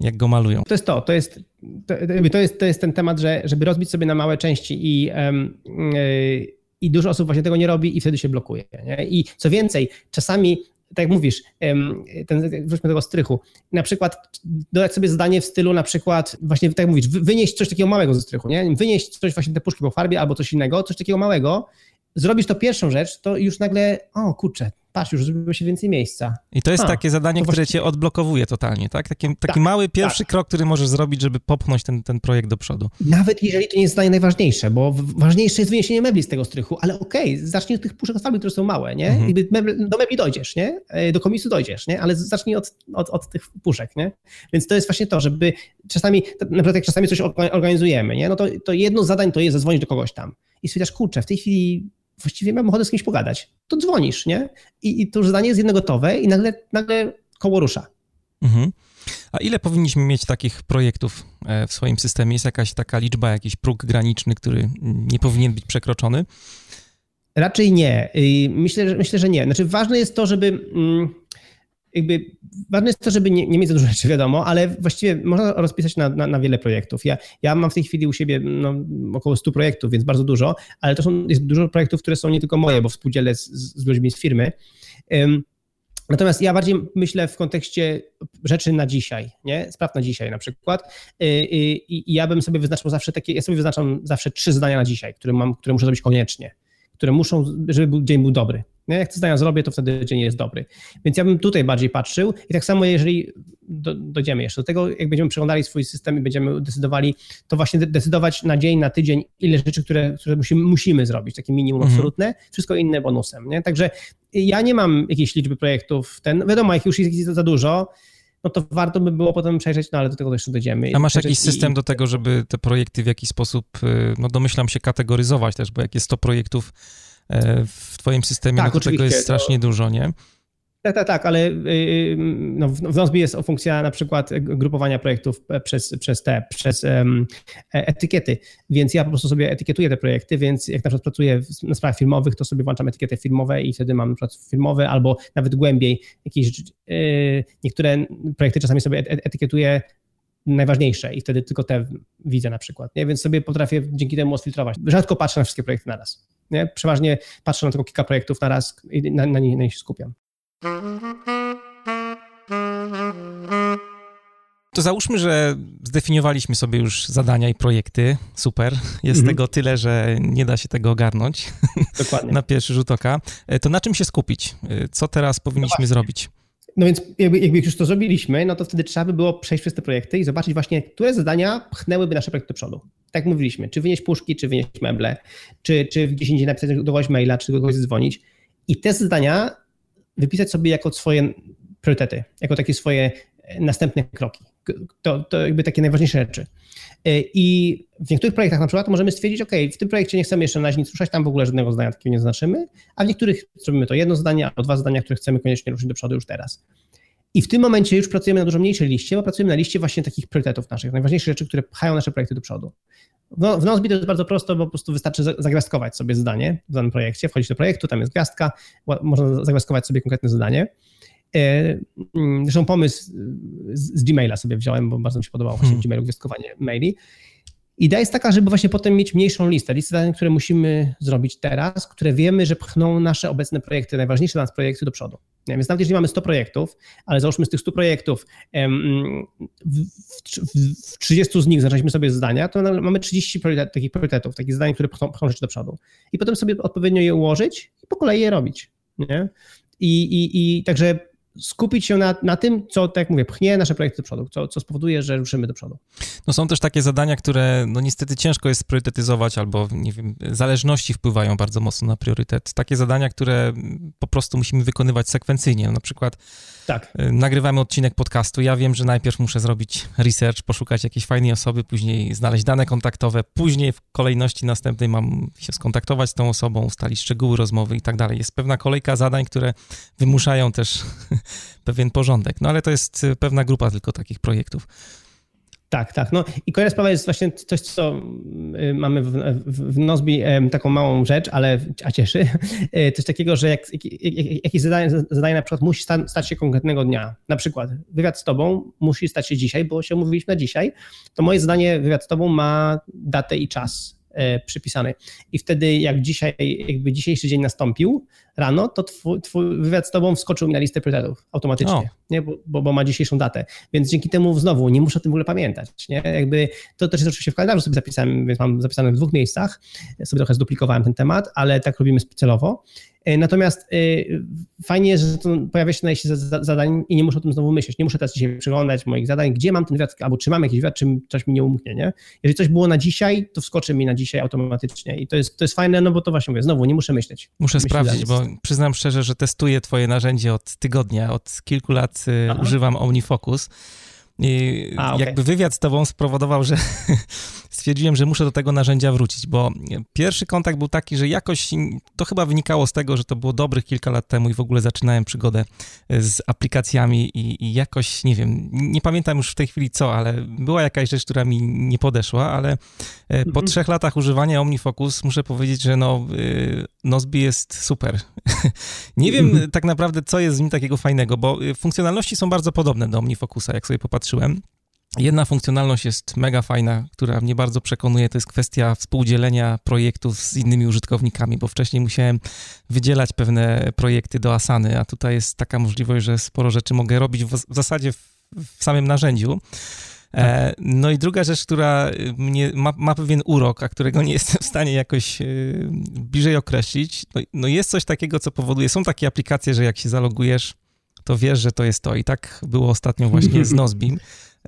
jak go malują.
To jest to, to jest, to, to, jest, to jest ten temat, że żeby rozbić sobie na małe części i, yy, i dużo osób właśnie tego nie robi i wtedy się blokuje. Nie? I co więcej, czasami tak jak mówisz, ten, wróćmy do tego strychu, na przykład dodać sobie zadanie w stylu na przykład, właśnie tak jak mówisz, wynieść coś takiego małego ze strychu, nie? Wynieść coś właśnie te puszki po farbie albo coś innego, coś takiego małego, zrobisz to pierwszą rzecz, to już nagle, o kurczę, patrz, już zrobiło się więcej miejsca.
I to jest A, takie zadanie, które cię odblokowuje totalnie, tak? Taki, taki tak, mały, pierwszy tak. krok, który możesz zrobić, żeby popchnąć ten, ten projekt do przodu.
Nawet jeżeli to nie jest zadanie najważniejsze, bo ważniejsze jest wyniesienie mebli z tego strychu, ale okej, okay, zacznij od tych puszek farby, które są małe, nie? Mhm. do mebli dojdziesz, nie? E, do komisu dojdziesz, nie? Ale zacznij od, od, od tych puszek, nie? Więc to jest właśnie to, żeby czasami, na przykład jak czasami coś organizujemy, nie? No to, to jedno z zadań to jest zadzwonić do kogoś tam. I stwierdzasz, kurczę, w tej chwili właściwie mam ochotę z kimś pogadać. To dzwonisz, nie? I, i to już zdanie jest jedno gotowe i nagle, nagle koło rusza. Mhm.
A ile powinniśmy mieć takich projektów e, w swoim systemie? Jest jakaś taka liczba, jakiś próg graniczny, który nie powinien być przekroczony?
Raczej nie. Myślę, że, myślę, że nie. Znaczy ważne jest to, żeby mm, jakby ważne jest to, żeby nie, nie mieć za dużo rzeczy, wiadomo, ale właściwie można rozpisać na, na, na, wiele projektów. Ja, ja mam w tej chwili u siebie no, około 100 projektów, więc bardzo dużo, ale to są, jest dużo projektów, które są nie tylko moje, bo współdzielę z, z ludźmi z firmy. Um, Natomiast ja bardziej myślę w kontekście rzeczy na dzisiaj, nie? Spraw na dzisiaj na przykład. I, y, y, i, ja bym sobie wyznaczał zawsze takie, ja sobie wyznaczam zawsze trzy zdania na dzisiaj, które mam, które muszę zrobić koniecznie, które muszą, żeby dzień był dobry. Jak te zdania zrobię, to wtedy dzień jest dobry. Więc ja bym tutaj bardziej patrzył i tak samo jeżeli do, dojdziemy jeszcze do tego, jak będziemy przeglądali swój system i będziemy decydowali, to właśnie decydować na dzień, na tydzień, ile rzeczy, które, które musimy, musimy zrobić, takie minimum mhm. absolutne, wszystko inne bonusem. Nie? Także ja nie mam jakiejś liczby projektów, ten, wiadomo, jak już jest za dużo, no to warto by było potem przejrzeć, no ale do tego jeszcze dojdziemy.
A masz jakiś system i... do tego, żeby te projekty w jakiś sposób, y, no domyślam się, kategoryzować też, bo jak jest 100 projektów w twoim systemie, tak, no to tego jest strasznie to... dużo, nie?
Tak, tak, tak, ale y, y, no, w Nozbi jest funkcja na przykład grupowania projektów przez, przez te, przez um, etykiety, więc ja po prostu sobie etykietuję te projekty, więc jak na przykład pracuję na sprawach filmowych, to sobie włączam etykiety filmowe i wtedy mam na przykład filmowe albo nawet głębiej jakieś, yy, niektóre projekty czasami sobie etykietuję najważniejsze i wtedy tylko te widzę na przykład, nie? więc sobie potrafię dzięki temu osfiltrować. Rzadko patrzę na wszystkie projekty naraz. Nie? Przeważnie patrzę na tylko kilka projektów na raz i na, na, nie, na nie się skupiam.
To załóżmy, że zdefiniowaliśmy sobie już zadania i projekty. Super. Jest mhm. tego tyle, że nie da się tego ogarnąć. Dokładnie. na pierwszy rzut oka. E, to na czym się skupić? E, co teraz powinniśmy no zrobić?
No więc jakby, jakby już to zrobiliśmy, no to wtedy trzeba by było przejść przez te projekty i zobaczyć właśnie, które zadania pchnęłyby nasze projekty do przodu. Tak mówiliśmy, czy wynieść puszki, czy wynieść meble, czy, czy gdzieś indziej napisać kogoś maila, czy do kogoś zadzwonić. I te zadania wypisać sobie jako swoje priorytety, jako takie swoje następne kroki. To, to jakby takie najważniejsze rzeczy. E, I w niektórych projektach na przykład możemy stwierdzić, OK, w tym projekcie nie chcemy jeszcze na nic ruszać, tam w ogóle żadnego zdania takiego nie zaznaczymy, a w niektórych zrobimy to jedno zdanie albo dwa zdania, które chcemy koniecznie ruszyć do przodu już teraz. I w tym momencie już pracujemy na dużo mniejszej liście, bo pracujemy na liście właśnie takich priorytetów naszych, najważniejszych rzeczy, które pchają nasze projekty do przodu. W Nozbi to jest bardzo prosto, bo po prostu wystarczy zagwiazdkować sobie zadanie w danym projekcie, wchodzić do projektu, tam jest gwiazdka, można zagwiazdkować sobie konkretne zadanie. E, mm, zresztą pomysł z, Gmaila sobie wziąłem, bo bardzo mi się podobało właśnie hmm. w Gmailu gwiazdkowanie maili. Idea jest taka, żeby właśnie potem mieć mniejszą listę, listę zadań, które musimy zrobić teraz, które wiemy, że pchną nasze obecne projekty, najważniejsze dla nas projekty do przodu. Więc nawet jeżeli mamy 100 projektów, ale załóżmy z tych 100 projektów w, w, w 30 z nich zaczęliśmy sobie zdania, to mamy 30 priorytet, takich priorytetów, takich zadań, które pchną, pchną rzeczy do przodu. I potem sobie odpowiednio je ułożyć i po kolei je robić. Nie? I, i, I także skupić się na, na tym, co, tak jak mówię, pchnie nasze projekty do przodu, co, co spowoduje, że ruszymy do przodu.
No są też takie zadania, które no niestety ciężko jest priorytetyzować, albo nie wiem, zależności wpływają bardzo mocno na priorytet. Takie zadania, które po prostu musimy wykonywać sekwencyjnie. Na przykład tak. Y, nagrywamy odcinek podcastu. Ja wiem, że najpierw muszę zrobić research, poszukać jakiejś fajnej osoby, później znaleźć dane kontaktowe, później w kolejności następnej mam się skontaktować z tą osobą, ustalić szczegóły rozmowy i tak dalej. Jest pewna kolejka zadań, które wymuszają też pewien porządek. No ale to jest y, pewna grupa tylko takich projektów.
Tak, tak. No i kolejna sprawa jest właśnie coś, co y, mamy w, w, w Nozbi, taką małą rzecz, ale a cieszy. Y, coś takiego, że jak, jak, jakieś zadanie, zadanie na przykład musi stać się konkretnego dnia. Na przykład wywiad z tobą musi stać się dzisiaj, bo się umówiliśmy na dzisiaj. To moje zadanie, wywiad z tobą ma datę i czas przypisany. I wtedy, jak dzisiaj, jakby dzisiejszy dzień nastąpił rano, to twój, twój wywiad z tobą wskoczył mi na listę priorytetów automatycznie, nie? Bo, bo, bo, ma dzisiejszą datę. Więc dzięki temu znowu nie muszę o tym w ogóle pamiętać. Nie? Jakby to też jest oczywiście w kalendarzu sobie zapisałem, więc mam zapisane w dwóch miejscach. Sobie trochę zduplikowałem ten temat, ale tak robimy celowo. E, natomiast y, fajnie, że to pojawia się na liście zadań i nie muszę o tym znowu myśleć. Nie muszę teraz dzisiaj przeglądać moich zadań, gdzie mam ten wywiad, albo czy mam jakiś wywiad, czy coś mi nie umknie. Nie? Jeżeli coś było na dzisiaj, to wskoczy mi na dzisiaj automatycznie. I to jest, to jest fajne, no bo to właśnie mówię, znowu nie muszę myśleć.
Muszę sprawdzić, bo przyznam szczerze, że testuję twoje narzędzie od tygodnia, od kilku lat y, Aha. używam OmniFocus. I A, okay. jakby wywiad z tobą spowodował, że stwierdziłem, że muszę do tego narzędzia wrócić, bo pierwszy kontakt był taki, że jakoś to chyba wynikało z tego, że to było dobrych kilka lat temu i w ogóle zaczynałem przygodę e, z aplikacjami i, i jakoś, nie wiem, nie pamiętam już w tej chwili co, ale była jakaś rzecz, która mi nie podeszła, ale e, po mhm. trzech latach używania OmniFocus muszę powiedzieć, że no, e, Nozbi jest super. nie wiem mhm. tak naprawdę, co jest z nim takiego fajnego, bo funkcjonalności są bardzo podobne do OmniFocusa, jak sobie popatrzyłem. Jedna funkcjonalność jest mega fajna, która mnie bardzo przekonuje, to jest kwestia współdzielenia projektów z innymi użytkownikami, bo wcześniej musiałem wydzielać pewne projekty do Asany, a tutaj jest taka możliwość, że sporo rzeczy mogę robić w, w zasadzie w, w, samym narzędziu. E, tak. no i druga rzecz, która mnie ma, ma, pewien urok, a którego nie jestem w stanie jakoś y, bliżej określić, no, no jest coś takiego, co powoduje, są takie aplikacje, że jak się zalogujesz, to wiesz, że to jest to. I tak było ostatnio właśnie z Nozbim.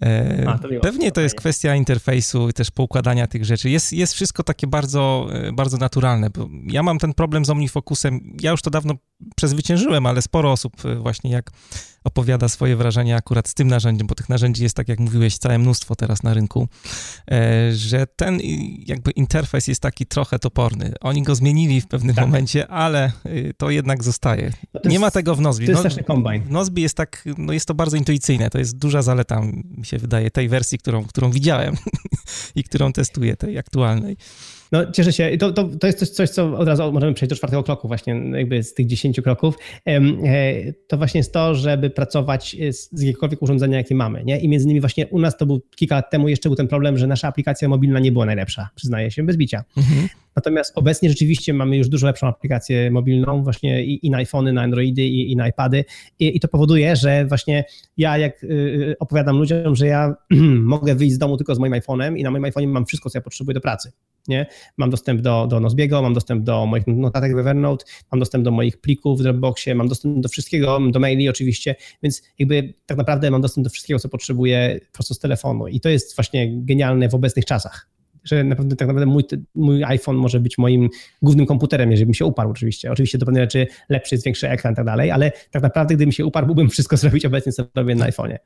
E, A, to Pewnie to jest kwestia interfejsu i też poukładania tych rzeczy. Jest, jest wszystko takie bardzo, e, bardzo naturalne. ja mam ten problem z OmniFocusem. Ja już to dawno przezwyciężyłem, ale sporo osób e, właśnie jak opowiada swoje wrażenia akurat z tym narzędziem, bo tych narzędzi jest, tak jak mówiłeś, całe mnóstwo teraz na rynku, że ten jakby interfejs jest taki trochę toporny. Oni go zmienili w pewnym tak. momencie, ale to jednak zostaje. To Nie jest, ma tego w Nozbi.
To jest no, też kombine.
W Nozbi jest tak, no jest to bardzo intuicyjne, to jest duża zaleta mi się wydaje, tej wersji, którą, którą widziałem i którą testuję, tej aktualnej.
No, cieszę się. To, to, to jest coś, coś, co od razu możemy przejść do czwartego kroku, właśnie jakby z tych dziesięciu kroków. E, to właśnie jest to, żeby pracować z, z jakiegokolwiek urządzenia, jakie mamy. Nie? I między innymi właśnie u nas to był kilka lat temu jeszcze był ten problem, że nasza aplikacja mobilna nie była najlepsza, przyznaję się, bez bicia. Mhm. Natomiast obecnie rzeczywiście mamy już dużo lepszą aplikację mobilną, właśnie i, i na iPhony, na Androidy, i, i na iPady. I, I, to powoduje, że właśnie ja, jak y, y, opowiadam ludziom, że ja mogę wyjść z domu tylko z moim iPhone'em i na moim iPhone'ie mam wszystko, co ja potrzebuję do pracy. Nie? Mam dostęp do, do Nozbiego, mam dostęp do moich notatek w Evernote, mam dostęp do moich plików w Dropboxie, mam dostęp do wszystkiego, do maili oczywiście, więc jakby tak naprawdę mam dostęp do wszystkiego, co potrzebuję prosto z telefonu i to jest właśnie genialne w obecnych czasach że naprawdę, tak naprawdę mój, mój iPhone może być moim głównym komputerem, jeżeli bym się uparł oczywiście. Oczywiście do pewnej rzeczy lepszy jest większy ekran i tak dalej, ale tak naprawdę gdybym się uparł, mógłbym wszystko zrobić obecnie, co robię na iPhone'ie.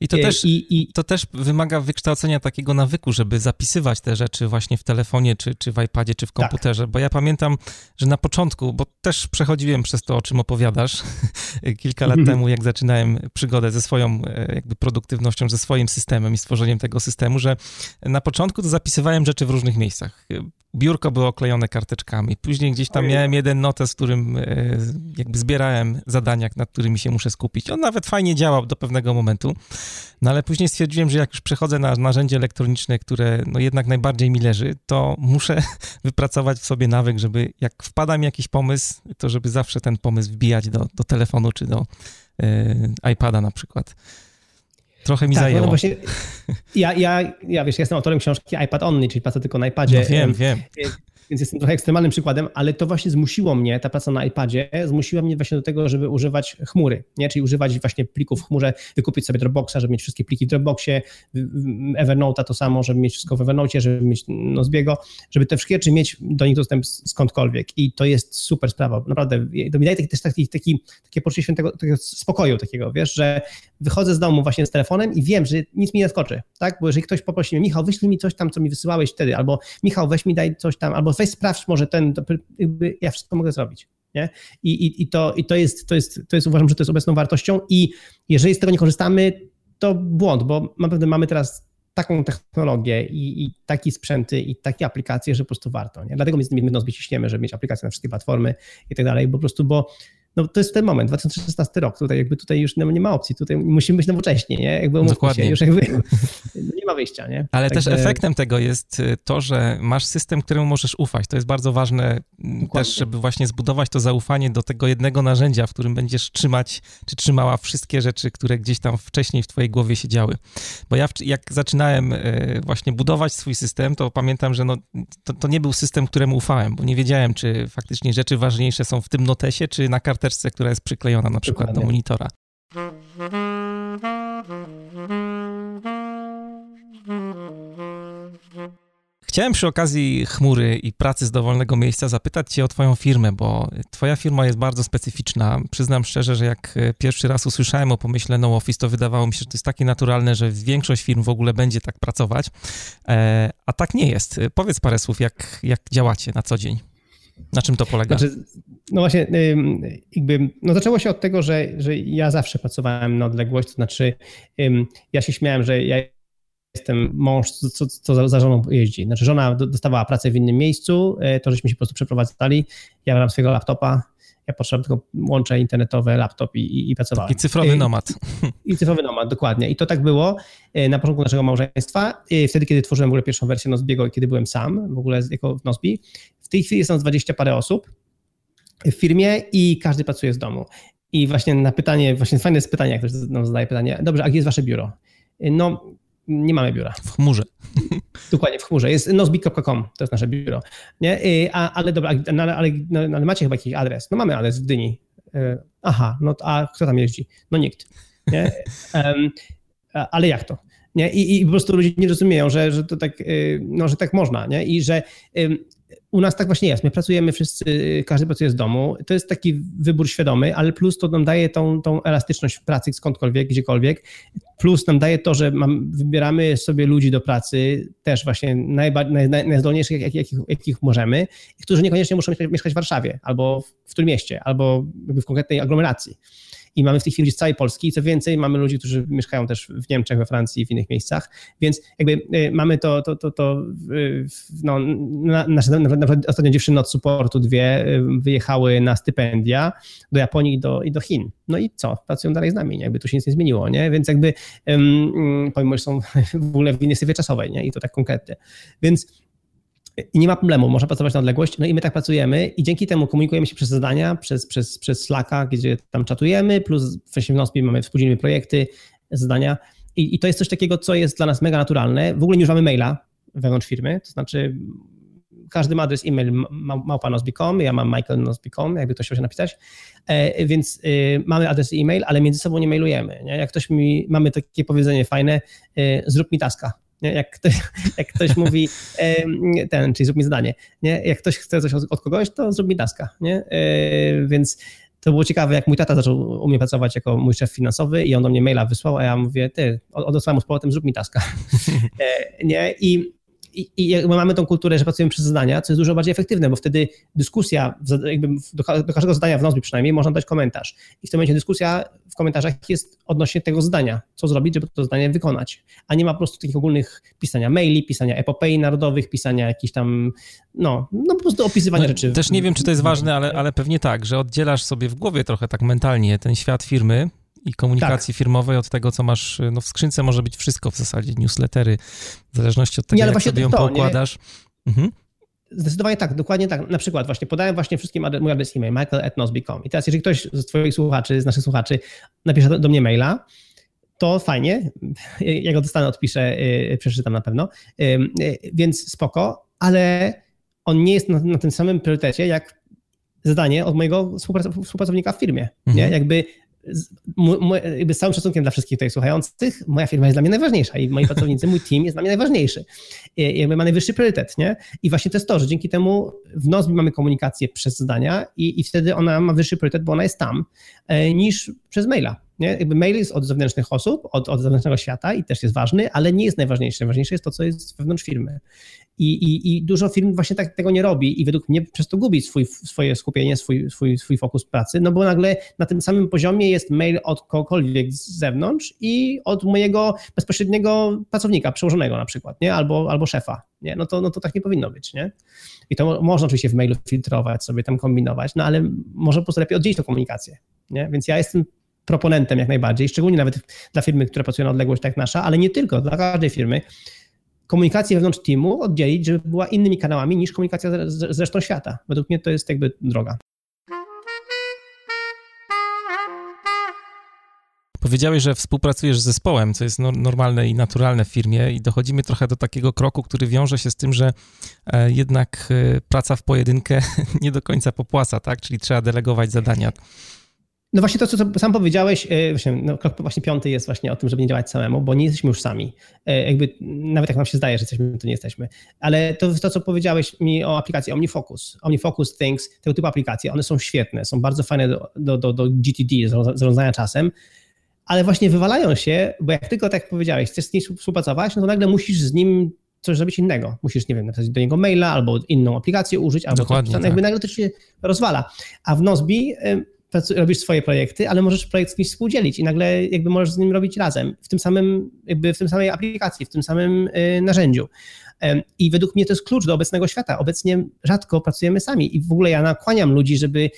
I to, też, i, i, to też wymaga wykształcenia takiego nawyku, żeby zapisywać te rzeczy właśnie w telefonie, czy, czy w iPadzie, czy w tak. komputerze. Tak. Bo ja pamiętam, że na początku, bo też przechodziłem przez to, o czym opowiadasz kilka lat mhm. temu, jak zaczynałem przygodę ze swoją e, jakby produktywnością, ze swoim systemem i stworzeniem tego systemu, że na początku to zapisywałem rzeczy w różnych miejscach biurko było oklejone karteczkami. Później gdzieś tam miałem jeden notes, w którym e, jakby zbierałem zadania, nad którymi się muszę skupić. On nawet fajnie działał do pewnego momentu, no ale później stwierdziłem, że jak już przechodzę na narzędzie elektroniczne, które no jednak najbardziej mi leży, to muszę wypracować w sobie nawyk, żeby jak wpada mi jakiś pomysł, to żeby zawsze ten pomysł wbijać do, do telefonu czy do y, iPada na przykład. Trochę mi tak, no zajęło. No właśnie,
ja, ja, ja, wiesz, jestem autorem książki iPad Only, czyli praca tylko na iPadzie.
No wiem, wiem.
Więc jestem trochę ekstremalnym przykładem, ale to właśnie zmusiło mnie, ta praca na iPadzie, zmusiła mnie właśnie do tego, żeby używać chmury, nie? czyli używać właśnie plików w chmurze, wykupić sobie Dropboxa, żeby mieć wszystkie pliki w Dropboxie, Evernote'a to samo, żeby mieć wszystko w Evernote, żeby mieć Nozbiego, żeby te wszystkie rzeczy mieć do nich dostęp skądkolwiek. I to jest super sprawa, naprawdę, to mi daje też taki, taki, takie poczucie świętego takiego spokoju takiego, wiesz, że wychodzę z domu właśnie z telefonem i wiem, że nic mi nie skoczy, tak, bo jeżeli ktoś poprosi mnie, Michał, wyślij mi coś tam, co mi wysyłałeś wtedy, albo Michał, weź mi daj coś tam, albo weź sprawdź może ten, ja wszystko mogę zrobić. Nie? I, i, i, to, i to, jest, to, jest, to jest, uważam, że to jest obecną wartością i jeżeli z tego nie korzystamy, to błąd, bo naprawdę mamy teraz taką technologię i, i takie sprzęty i takie aplikacje, że po prostu warto. Nie? Dlatego my z nimi ciśniemy, żeby mieć aplikacje na wszystkie platformy i tak dalej, po prostu, bo no to jest ten moment, 2016 rok, tutaj jakby tutaj już nie ma opcji, tutaj musimy być nowocześnie, nie? Jakby
Dokładnie.
Się, już jakby ma wyjścia, nie?
Ale też efektem tego jest y, to, że masz system, któremu możesz ufać. To jest bardzo ważne Dokładnie. też, żeby właśnie zbudować to zaufanie do tego jednego narzędzia, w którym będziesz trzymać, czy trzymała wszystkie rzeczy, które gdzieś tam wcześniej w twojej głowie siedziały. Bo ja jak zaczynałem y, właśnie budować swój system, to pamiętam, że no, to, to nie był system, któremu ufałem, bo nie wiedziałem, czy faktycznie rzeczy ważniejsze są w tym notesie, czy na karteczce, która jest przyklejona na przykład Dokładnie. do monitora. Chciałem przy okazji chmury i pracy z dowolnego miejsca zapytać Cię o Twoją firmę, bo Twoja firma jest bardzo specyficzna. Przyznam szczerze, że jak pierwszy raz usłyszałem o pomyśle No Office, to wydawało mi się, że to jest takie naturalne, że większość firm w ogóle będzie tak pracować, e, a tak nie jest. Powiedz parę słów, jak, jak działacie na co dzień. Na czym to polega? Znaczy,
no właśnie, jakby, no zaczęło się od tego, że, że ja zawsze pracowałem na odległość, to znaczy ja się śmiałem, że ja jestem mąż, co, co za żoną jeździ. Znaczy żona dostawała pracę w innym miejscu, e, to żeśmy się po prostu przeprowadzali, ja mam swojego laptopa, ja potrzebowałem tylko łącze internetowe, laptop i, i, i pracowałem.
I cyfrowy nomad.
I, I cyfrowy nomad, dokładnie. I to tak było e, na początku naszego małżeństwa, e, wtedy, kiedy tworzyłem w ogóle pierwszą wersję Nozbiego, kiedy byłem sam, w ogóle jako w Nozbi. W tej chwili jest nas 20 parę osób w firmie i każdy pracuje z domu. I właśnie na pytanie, właśnie fajne jest pytanie, jak ktoś nam zadaje pytanie, dobrze, a gdzie jest wasze biuro? No, nie mamy biura.
W chmurze.
Dokładnie, w chmurze. Jest nozbik.com, to jest nasze biuro. Nie? A, ale dobra, no, ale, ale, no, ale, macie chyba jakiś adres. No mamy adres w Dyni. Y, aha, no a kto tam jeździ? No nikt. Nie? Um, ale jak to? Nie? I, I po prostu ludzie nie rozumieją, że, że to tak, y, no, że tak można, nie? I że u nas tak właśnie jest. My pracujemy wszyscy, każdy pracuje z domu. To jest taki wybór świadomy, ale plus to nam daje tą, tą elastyczność w pracy skądkolwiek, gdziekolwiek. Plus nam daje to, że mam, wybieramy sobie ludzi do pracy, też właśnie najba, naj, najzdolniejszych, jak, jakich, jakich możemy, którzy niekoniecznie muszą mieszkać w Warszawie, albo w, w mieście, albo w konkretnej aglomeracji i mamy w tej chwili ludzi z całej Polski co więcej, mamy ludzi, którzy mieszkają też w Niemczech, we Francji i w innych miejscach, więc jakby y, mamy to, to, to, to no, nasze na, na, ostatnio dziewczyny od supportu dwie y, wyjechały na stypendia do Japonii i do, i do Chin. No i co? Pracują dalej z nami, nie? jakby tu się nic nie zmieniło, nie? Więc jakby um, pomimo, że są w ogóle w innej strefie czasowej, nie? I to tak konkretnie. Więc i nie ma problemu, można pracować na odległość, no i my tak pracujemy i dzięki temu komunikujemy się przez zadania, przez, przez, przez Slacka, gdzie tam czatujemy, plus w Nozbi mamy współdzielimy projekty, zadania I, i to jest coś takiego, co jest dla nas mega naturalne. W ogóle nie używamy maila wewnątrz firmy, to znaczy każdy ma adres e-mail małpanosbi.com, ja mam michaelnosbi.com, jakby ktoś chciał się napisać, e, więc y, mamy adres e-mail, ale między sobą nie mailujemy. Nie? Jak ktoś mi, mamy takie powiedzenie fajne, y, zrób mi taska, nie? Jak, ktoś, jak ktoś mówi, ten, czyli zrób mi zadanie, nie? jak ktoś chce coś od, kogoś, to zrób mi taska. Nie? E, więc to było ciekawe, jak mój tata zaczął u mnie pracować jako mój szef finansowy i on do mnie maila wysłał, a ja mówię, ty, odesłałem mu z powrotem, zrób mi taska. E, nie? I i, i mamy tą kulturę, że pracujemy przez zadania, co jest dużo bardziej efektywne, bo wtedy dyskusja, jakby do, każdego zadania w Nozbi przynajmniej można dać komentarz. I w tym momencie dyskusja w komentarzach jest odnośnie tego zadania, co zrobić, żeby to zadanie wykonać. A nie ma po prostu takich ogólnych pisania maili, pisania epopei narodowych, pisania jakichś tam, no, no po prostu opisywania no, rzeczy.
Też nie wiem, czy to jest ważne, ale, ale pewnie tak, że oddzielasz sobie w głowie trochę tak mentalnie ten świat firmy, i komunikacji tak. firmowej od tego, co masz, no w skrzynce może być wszystko w zasadzie, newslettery, w zależności od tego, nie, jak sobie ją to, poukładasz. Mhm.
Zdecydowanie tak, dokładnie tak. Na przykład właśnie podałem właśnie wszystkim adres, mój adres e-mail, michael.nosby.com i teraz jeżeli ktoś z twoich słuchaczy, z naszych słuchaczy napisze do, mnie maila, to fajnie, ja go dostanę, odpiszę, yy, przeczytam na pewno, yy, więc spoko, ale on nie jest na, na tym samym priorytecie, jak zadanie od mojego współpracownika w firmie. Mhm. Nie? Jakby jakby z całym szacunkiem dla wszystkich tutaj słuchających, moja firma jest dla mnie najważniejsza i moi pracownicy, mój team jest dla mnie najważniejszy. I jakby ma najwyższy priorytet, nie? I właśnie to jest to, że dzięki temu w Nozbi mamy komunikację przez zdania i, i wtedy ona ma wyższy priorytet, bo ona jest tam, e, niż przez maila. Nie? Jakby mail jest od zewnętrznych osób, od, od zewnętrznego świata i też jest ważny, ale nie jest najważniejszy. Najważniejsze jest to, co jest wewnątrz firmy. I, i, i dużo firm właśnie tak, tego nie robi i według mnie przez to gubi swój, swoje skupienie, swój, swój, swój fokus pracy, no bo nagle na tym samym poziomie jest mail od kogokolwiek z zewnątrz i od mojego bezpośredniego pracownika, przełożonego na przykład, nie? Albo, albo szefa. Nie? No, to, no to tak nie powinno być. Nie? I to można oczywiście w mailu filtrować, sobie tam kombinować, no ale może po prostu lepiej oddzielić tę komunikację. Nie? Więc ja jestem proponentem jak najbardziej, szczególnie nawet dla firmy, które pracują na odległość tak nasza, ale nie tylko, dla każdej firmy, komunikację wewnątrz teamu oddzielić, żeby była innymi kanałami niż komunikacja z, resztą świata. Według mnie to jest jakby droga.
Powiedziałeś, że współpracujesz z zespołem, co jest normalne i naturalne w firmie, i dochodzimy trochę do takiego kroku, który wiąże się z tym, że e, jednak e, praca w pojedynkę nie do końca popłaca, tak? Czyli trzeba delegować zadania.
No właśnie to, co sam powiedziałeś, e, właśnie, no, krok właśnie piąty jest właśnie o tym, żeby nie działać samemu, bo nie jesteśmy już sami. E, jakby nawet jak nam się zdaje, że jesteśmy, to nie jesteśmy. Ale to, to co powiedziałeś mi o aplikacji OmniFocus, OmniFocus Things, tego typu aplikacje, one są świetne, są bardzo fajne do, do, do, do GTD, zarządzania czasem, ale właśnie wywalają się, bo jak tylko tak jak powiedziałeś, chcesz z nim współpracować, no to nagle musisz z nim coś zrobić innego. Musisz, nie wiem, napisać do niego maila albo inną aplikację użyć, albo Dokładnie, coś, tak. jakby nagle to się rozwala. A w Nozbi robisz swoje projekty, ale możesz projekt z kimś współdzielić i nagle jakby możesz z nim robić razem, w tym samym, jakby w tym samej aplikacji, w tym samym y, narzędziu. I według mnie to jest klucz do obecnego świata. Obecnie rzadko pracujemy sami i w ogóle ja nakłaniam ludzi, żeby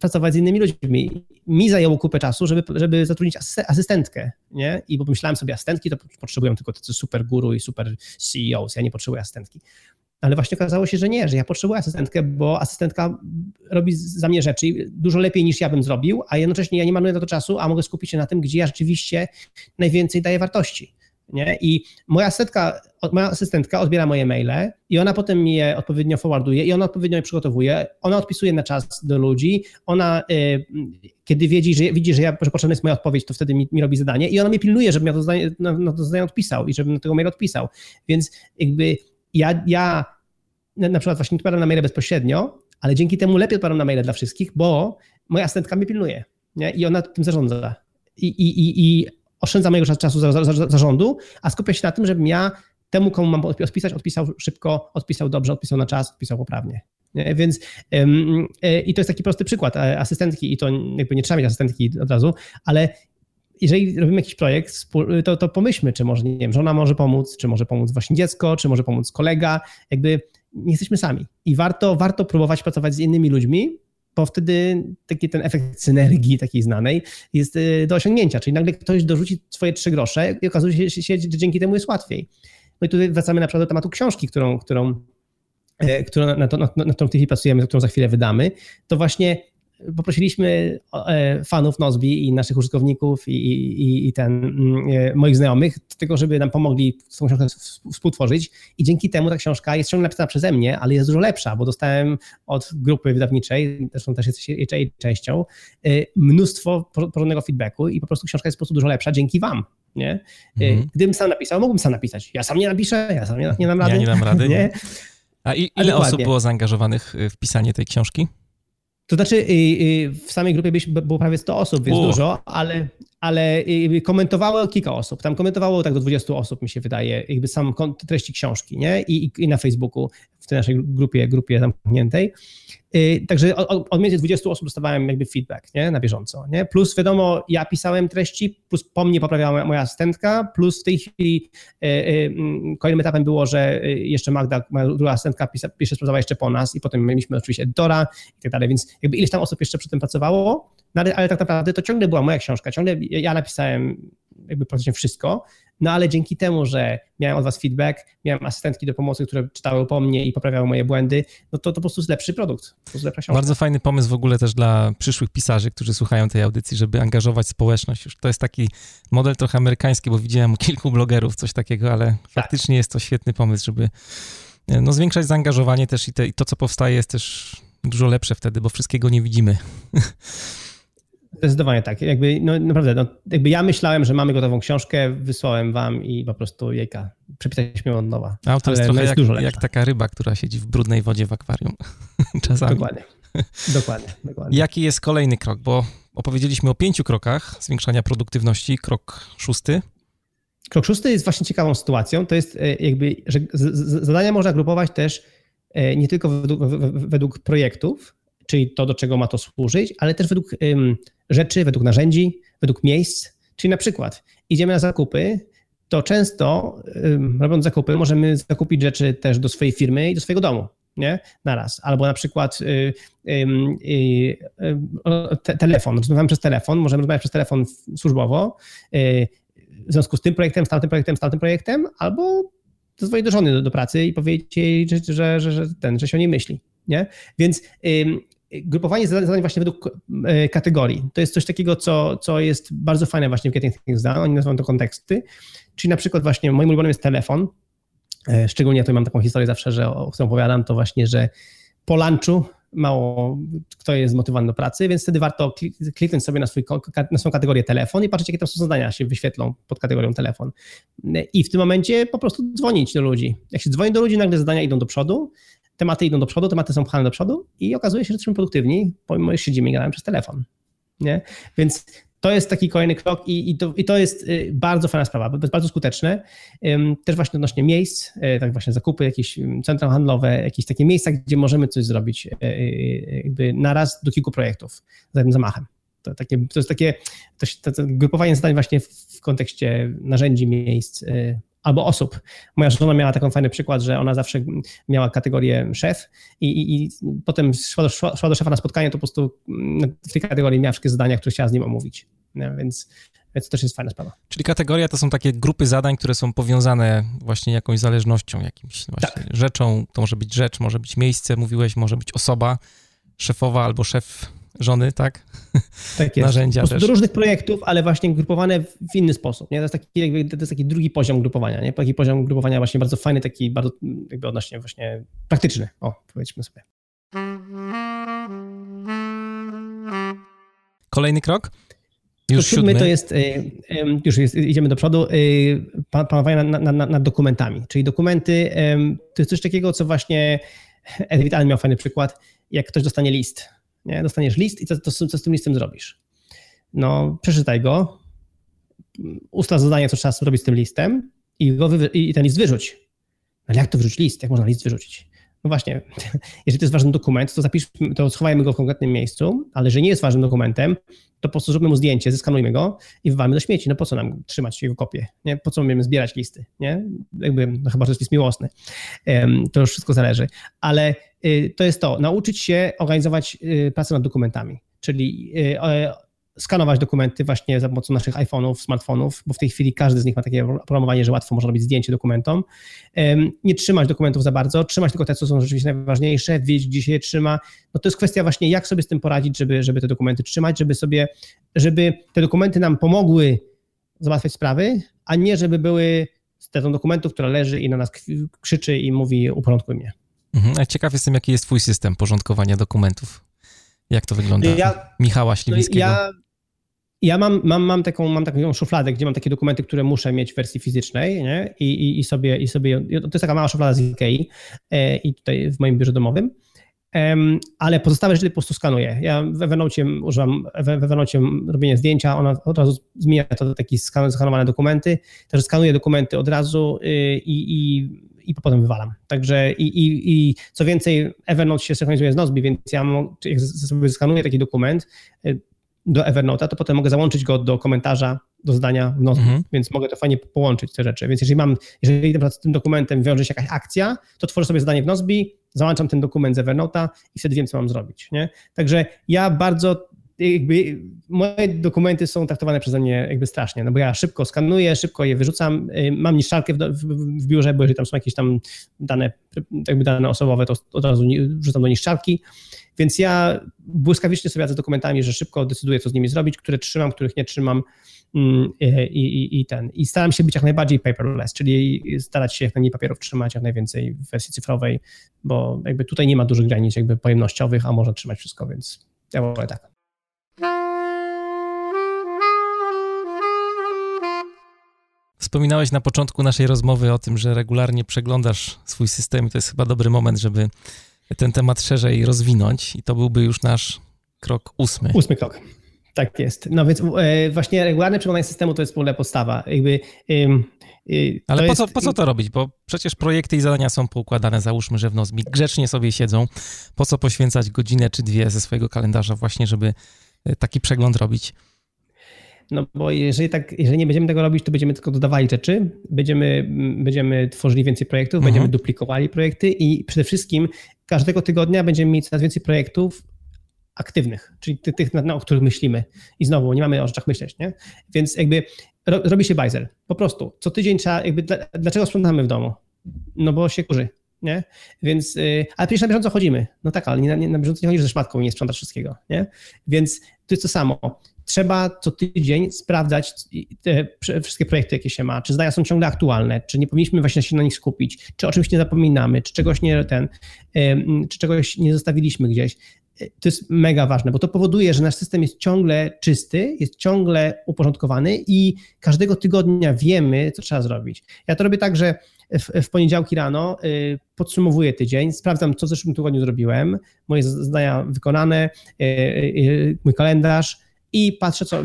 pracować z innymi ludźmi. Mi zajęło kupę czasu, żeby, żeby zatrudnić asystentkę, nie? I bo pomyślałem sobie, asystentki to potrzebują tylko tacy super guru i super CEOs, ja nie potrzebuję asystentki. Ale właśnie okazało się, że nie, że ja potrzebuję asystentkę, bo asystentka robi za mnie rzeczy dużo lepiej niż ja bym zrobił, a jednocześnie ja nie mam na to czasu, a mogę skupić się na tym, gdzie ja rzeczywiście najwięcej daję wartości. Nie? I moja asystentka, moja asystentka odbiera moje maile i ona potem je odpowiednio forwarduje i ona odpowiednio je przygotowuje. Ona odpisuje na czas do ludzi. Ona, y, kiedy widzi, że, widzi, że, ja, że potrzebna jest moja odpowiedź, to wtedy mi, mi robi zadanie i ona mnie pilnuje, żebym ja to zadanie, na, na to zadanie odpisał i żebym na tego maila odpisał. Więc jakby ja, ja na przykład właśnie odpowiadam na maile bezpośrednio, ale dzięki temu lepiej odpowiadam na maile dla wszystkich, bo moja asystentka mnie pilnuje nie? i ona tym zarządza. I, i, i, i oszczędza mojego czasu za, za, za, zarządu, a skupia się na tym, żebym ja temu, komu mam odpisać, odpisał szybko, odpisał dobrze, odpisał na czas, odpisał poprawnie. Nie? Więc ym, yy, i to jest taki prosty przykład e, asystentki i to jakby nie trzeba mieć asystentki od razu, ale jeżeli robimy jakiś projekt, to, to pomyślmy, czy może, nie wiem, żona może pomóc, czy może pomóc właśnie dziecko, czy może pomóc kolega, jakby nie jesteśmy sami. I warto, warto próbować pracować z innymi ludźmi, bo wtedy taki ten efekt synergii takiej znanej jest y, do osiągnięcia, czyli nagle ktoś dorzuci swoje trzy grosze i okazuje się, że dzięki temu jest łatwiej. No i tutaj wracamy na przykład do tematu książki, którą, którą, e, którą na, to, na, na którą w tej chwili pracujemy, którą za chwilę wydamy, to właśnie poprosiliśmy e, fanów Nozbi i naszych użytkowników i, i, i ten, mm, e, moich znajomych do tego, żeby nam pomogli tą książkę współtworzyć i dzięki temu ta książka jest ciągle napisana przeze mnie, ale jest dużo lepsza, bo dostałem od grupy wydawniczej, zresztą też jesteście jej częścią, e, mnóstwo porządnego feedbacku i po prostu książka jest po prostu dużo lepsza dzięki wam. Nie? Mhm. Gdybym sam napisał, mógłbym sam napisać. Ja sam nie napiszę, ja sam nie, nie dam rady.
Ja nie dam rady. nie? A ile osób było zaangażowanych w pisanie tej książki?
To znaczy, y, y, w samej grupie było prawie 100 osób, więc dużo, ale, ale y, komentowało kilka osób. Tam komentowało tak do 20 osób, mi się wydaje, jakby sam treści książki, nie? I, i na Facebooku, w tej naszej grupie, grupie zamkniętej. Y, także od, między 20 osób dostawałem jakby feedback nie? na bieżąco. Nie? Plus wiadomo, ja pisałem treści, plus po mnie poprawiała moja asystentka, plus w tej chwili y, y, mm, kolejnym etapem było, że jeszcze Magda, moja druga asystentka pisa, jeszcze sprawdzała jeszcze po nas i potem mieliśmy oczywiście editora i tak dalej, więc jakby ileś tam osób jeszcze przy tym pracowało, no ale, ale tak naprawdę to ciągle była moja książka, ciągle ja napisałem jakby praktycznie wszystko, no ale dzięki temu, że miałem od was feedback, miałem asystentki do pomocy, które czytały po mnie i poprawiały moje błędy, no to to po prostu jest lepszy produkt.
Bardzo fajny pomysł w ogóle też dla przyszłych pisarzy, którzy słuchają tej audycji, żeby angażować społeczność. Już to jest taki model trochę amerykański, bo widziałem kilku blogerów coś takiego, ale tak. faktycznie jest to świetny pomysł, żeby no, zwiększać zaangażowanie też i, te, i to, co powstaje, jest też dużo lepsze wtedy, bo wszystkiego nie widzimy.
Zdecydowanie tak. Jakby, no naprawdę, no, jakby ja myślałem, że mamy gotową książkę, wysłałem wam i po prostu jejka, przepisaliśmy ją od nowa.
A to jest trochę jest jak, jak, taka ryba, która siedzi w brudnej wodzie w akwarium. Czasami.
Dokładnie. Dokładnie, dokładnie.
Jaki jest kolejny krok? Bo opowiedzieliśmy o pięciu krokach zwiększania produktywności. Krok szósty.
Krok szósty jest właśnie ciekawą sytuacją. To jest e, jakby, że zadania można grupować też e, nie tylko według, według projektów, czyli to, do czego ma to służyć, ale też według rzeczy, według narzędzi, według miejsc. Czyli na przykład idziemy na zakupy, to często robiąc zakupy możemy zakupić rzeczy też do swojej firmy i do swojego domu nie? Naraz. Albo na przykład y, y, y, te, telefon. Rozmawiamy przez telefon, możemy rozmawiać przez telefon służbowo. Y, w związku z tym projektem, z tamtym projektem, z tamtym projektem, albo zadzwonić do żony do, do, pracy i powiedzieć jej, że, że, że, że, ten, że się o niej myśli. Nie? Więc grupowanie zadań właśnie według y, kategorii. To jest coś takiego, co, co jest bardzo fajne właśnie w Getting Things Done. Oni nazywają to konteksty. Czyli na przykład właśnie moim ulubionym jest telefon, E, szczególnie to mam taką historię zawsze, że o którą opowiadam, to właśnie, że po lunchu mało kto jest zmotywowany do pracy, więc wtedy warto kliknąć sobie na, swój, na swoją kategorię telefon i patrzeć, jakie tam są zadania się wyświetlą pod kategorią telefon. I w tym momencie po prostu dzwonić do ludzi. Jak się dzwoni do ludzi, nagle zadania idą do przodu, tematy idą do przodu, tematy są pchane do przodu i okazuje się, że jesteśmy produktywni, pomimo, że siedzimy i gadamy przez telefon. Nie? Więc to jest taki kolejny krok i, i, to, i to jest y, bardzo fajna sprawa, bardzo skuteczne. Też właśnie odnośnie miejsc, y, tak właśnie zakupy, jakieś centra handlowe, jakieś takie miejsca, gdzie możemy coś zrobić y, jakby naraz do kilku projektów za jednym zamachem. To, takie, to jest takie to, to, grupowanie zadań właśnie w kontekście narzędzi, miejsc, albo osób. Moja żona miała taki fajny przykład, że ona zawsze miała kategorię szef i, i, i potem szła do, szła, szła do, szefa na spotkanie, to po prostu mm, w tej kategorii miała wszystkie zadania, które chciała z nim omówić. No, więc, więc to też jest fajna sprawa.
Czyli kategoria to są takie grupy zadań, które są powiązane właśnie jakąś zależnością, jakimś tak. rzeczą. To może być rzecz, może być miejsce, mówiłeś, może być osoba szefowa albo szef żony, tak?
Tak jest. Narzędzia też. Do różnych projektów, ale właśnie grupowane w inny sposób. Nie? To, jest taki, to jest taki drugi poziom grupowania. Nie? Taki poziom grupowania właśnie bardzo fajny, taki bardzo jakby odnośnie właśnie praktyczny. O, powiedzmy sobie.
Kolejny krok?
Już siódmy, siódmy to jest, y, już jest, idziemy do przodu, y, panowanie nad, nad, nad dokumentami. Czyli dokumenty to jest coś takiego, co właśnie Edwin Allen miał fajny przykład, jak ktoś dostanie list nie? Dostaniesz list i co, to, co z tym listem zrobisz? No, przeczytaj go, ustal zadanie, co trzeba zrobić z tym listem i, go i ten list wyrzuć. Ale jak to wyrzucić list? Jak można list wyrzucić? No właśnie, jeżeli to jest ważny dokument, to zapiszmy, to schowajmy go w konkretnym miejscu, ale jeżeli nie jest ważnym dokumentem, to po prostu zróbmy mu zdjęcie, zeskanujmy go i wywalmy do śmieci. No po co nam trzymać jego kopię? Nie? Po co mamy zbierać listy? Nie? Jakby, no chyba, że jest list miłosny. To już wszystko zależy. Ale y, to jest to, nauczyć się organizować y, pracę nad dokumentami, czyli y, skanować dokumenty właśnie za pomocą naszych iPhone'ów, smartfonów, bo w tej chwili każdy z nich ma takie oprogramowanie, że łatwo można robić zdjęcie dokumentom. Nie trzymać dokumentów za bardzo, trzymać tylko te, co są rzeczywiście najważniejsze, wiedzieć, gdzie się je trzyma. No to jest kwestia właśnie, jak sobie z tym poradzić, żeby, żeby te dokumenty trzymać, żeby sobie, żeby te dokumenty nam pomogły załatwiać sprawy, a nie żeby były tą dokumentów, która leży i na nas krzyczy i mówi uporządkuj mnie.
Mhm. ciekaw jestem, jaki jest twój system porządkowania dokumentów. Jak to wygląda? Ja, Michała Śliwińskiego.
No ja, ja mam, mam, mam, taką, mam taką szufladę, gdzie mam takie dokumenty, które muszę mieć w wersji fizycznej nie? I, i, i, sobie, i sobie, to jest taka mała szuflada z Ikei e, i tutaj w moim biurze domowym, ale pozostałe rzeczy po prostu skanuję. Ja w Evernote używam, w Evernote robienie zdjęcia, ona od razu zmienia to do takie skanowane dokumenty, także skanuję dokumenty od razu y, i, i, i potem wywalam. Także i, i, i co więcej, Evernote się synchronizuje z Nozbi, więc ja jak sobie skanuję taki dokument, y, do Evernote'a, to potem mogę załączyć go do komentarza, do zdania w Nozbi, mhm. więc mogę to fajnie połączyć te rzeczy. Więc jeżeli mam, jeżeli z tym dokumentem wiąże się jakaś akcja, to tworzę sobie zadanie w Nozbi, załączam ten dokument z Evernote'a i wtedy wiem, co mam zrobić. Nie? Także ja bardzo jakby moje dokumenty są traktowane przeze mnie jakby strasznie, no bo ja szybko skanuję, szybko je wyrzucam, y, mam niszczarkę w, w, w biurze, bo jeżeli tam są jakieś tam dane, jakby dane osobowe, to od razu wrzucam do niszczarki, więc ja błyskawicznie sobie radzę z dokumentami, że szybko decyduję, co z nimi zrobić, które trzymam, których nie trzymam mm, i, i, i ten. I staram się być jak najbardziej paperless, czyli starać się jak najmniej papierów trzymać, jak najwięcej w wersji cyfrowej, bo jakby tutaj nie ma dużych granic jakby pojemnościowych, a można trzymać wszystko, więc ja wolę tak.
Wspominałeś na początku naszej rozmowy o tym, że regularnie przeglądasz swój system i to jest chyba dobry moment, żeby ten temat szerzej rozwinąć i to byłby już nasz krok ósmy.
Ósmy krok. Tak jest. No więc e, właśnie regularne przeglądanie systemu to jest w ogóle podstawa. Jakby,
y, Ale po, jest... co, po co to robić? Bo przecież projekty i zadania są poukładane, załóżmy, że w Nozbi grzecznie sobie siedzą. Po co poświęcać godzinę czy dwie ze swojego kalendarza właśnie, żeby e, taki przegląd robić?
No bo jeżeli, tak, jeżeli nie będziemy tego robić, to będziemy tylko dodawali rzeczy, będziemy, będziemy tworzyli więcej projektów, mhm. będziemy duplikowali projekty i przede wszystkim każdego tygodnia będziemy mieć coraz więcej projektów aktywnych, czyli tych, tych o których myślimy. I znowu, nie mamy o rzeczach myśleć, nie? Więc jakby ro, robi się bajzel. Po prostu. Co tydzień trzeba, jakby, dlaczego sprzątamy w domu? No bo się kurzy, nie? Więc, yy, ale przecież na bieżąco chodzimy. No tak, ale nie, nie, na bieżąco nie chodzisz ze szmatką i nie sprzątasz wszystkiego, nie? Więc to jest to samo trzeba co tydzień sprawdzać te wszystkie projekty, jakie się ma, czy zdania są ciągle aktualne, czy nie powinniśmy właśnie się na nich skupić, czy o czymś nie zapominamy, czy czegoś nie ten, czy czegoś nie zostawiliśmy gdzieś. To jest mega ważne, bo to powoduje, że nasz system jest ciągle czysty, jest ciągle uporządkowany i każdego tygodnia wiemy, co trzeba zrobić. Ja to robię tak, że w, poniedziałki rano y, podsumowuję tydzień, sprawdzam, co w zeszłym tygodniu zrobiłem, moje zdania wykonane, y, y, mój kalendarz, i patrzę co,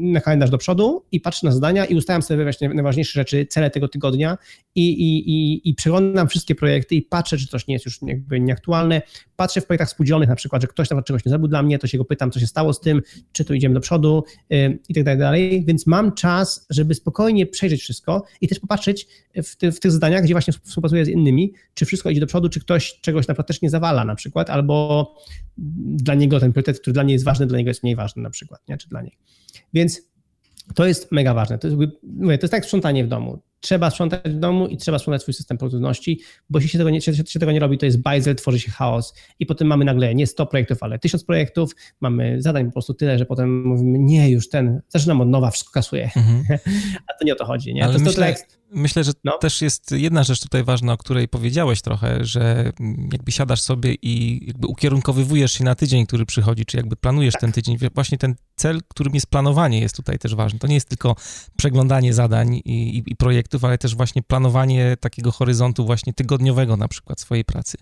na kalendarz do przodu i patrzę na zadania i ustawiam sobie właśnie najważniejsze rzeczy, cele tego tygodnia i, i, i, i przeglądam wszystkie projekty i patrzę, czy coś nie jest już jakby nieaktualne. Patrzę w projektach spółdzielonych na przykład, że ktoś na czegoś nie zrobił dla mnie, to się go pytam, co się stało z tym, czy tu idziemy do przodu yy, i tak dalej, więc mam czas, żeby spokojnie przejrzeć wszystko i też popatrzeć w, ty, w tych zadaniach, gdzie właśnie współpracuję z innymi, czy wszystko idzie do przodu, czy ktoś czegoś naprawdę też nie zawala na przykład, albo dla niego ten priorytet, który dla mnie jest ważny, dla niego jest mniej ważny na przykład, nie? czy dla niej. Więc to jest mega ważne. To jest, mówię, to jest tak sprzątanie w domu trzeba sprzątać w domu i trzeba sprzątać swój system produktywności, bo jeśli się tego nie, się, się tego nie robi, to jest bajzel, tworzy się chaos i potem mamy nagle nie 100 projektów, ale 1000 projektów, mamy zadań po prostu tyle, że potem mówimy, nie, już ten, zaczynam od nowa, wszystko kasuję. Mhm. A to nie o to chodzi, nie?
Ale
to,
myślę, to myślę, że no. też jest jedna rzecz tutaj ważna, o której powiedziałeś trochę, że jakby siadasz sobie i jakby ukierunkowywujesz się na tydzień, który przychodzi, czy jakby planujesz tak. ten tydzień. Właśnie ten cel, którym jest planowanie jest tutaj też ważny. To nie jest tylko przeglądanie zadań i, i, i projektów, ale też właśnie planowanie takiego horyzontu właśnie tygodniowego na przykład swojej pracy.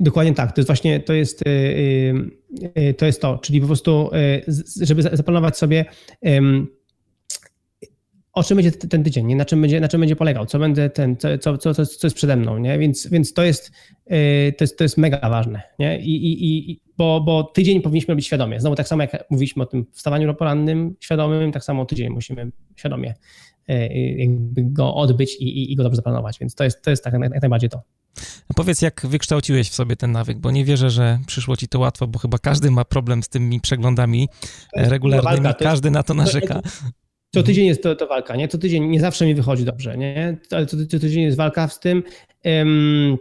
Dokładnie tak. To jest właśnie to jest, y, y, y, to jest to, czyli po prostu, żeby zaplanować sobie o czym będzie ten tydzień, nie? Na, czym będzie, na czym będzie polegał, co będzie ten, co, co, co, co jest przede mną, nie? Więc, więc to, jest, to, jest, to jest mega ważne, nie? I, i, i, bo, bo tydzień powinniśmy robić świadomie. Znowu tak samo jak mówiliśmy o tym wstawaniu porannym świadomym, tak samo tydzień musimy świadomie jakby go odbyć i, i, i go dobrze zaplanować, więc to jest, to jest tak jak najbardziej to.
A powiedz, jak wykształciłeś w sobie ten nawyk, bo nie wierzę, że przyszło ci to łatwo, bo chyba każdy ma problem z tymi przeglądami regularnymi, każdy na to narzeka.
Co tydzień jest to, to walka, nie? Co tydzień nie zawsze mi wychodzi dobrze, nie? Ale co, co tydzień jest walka z tym. Um,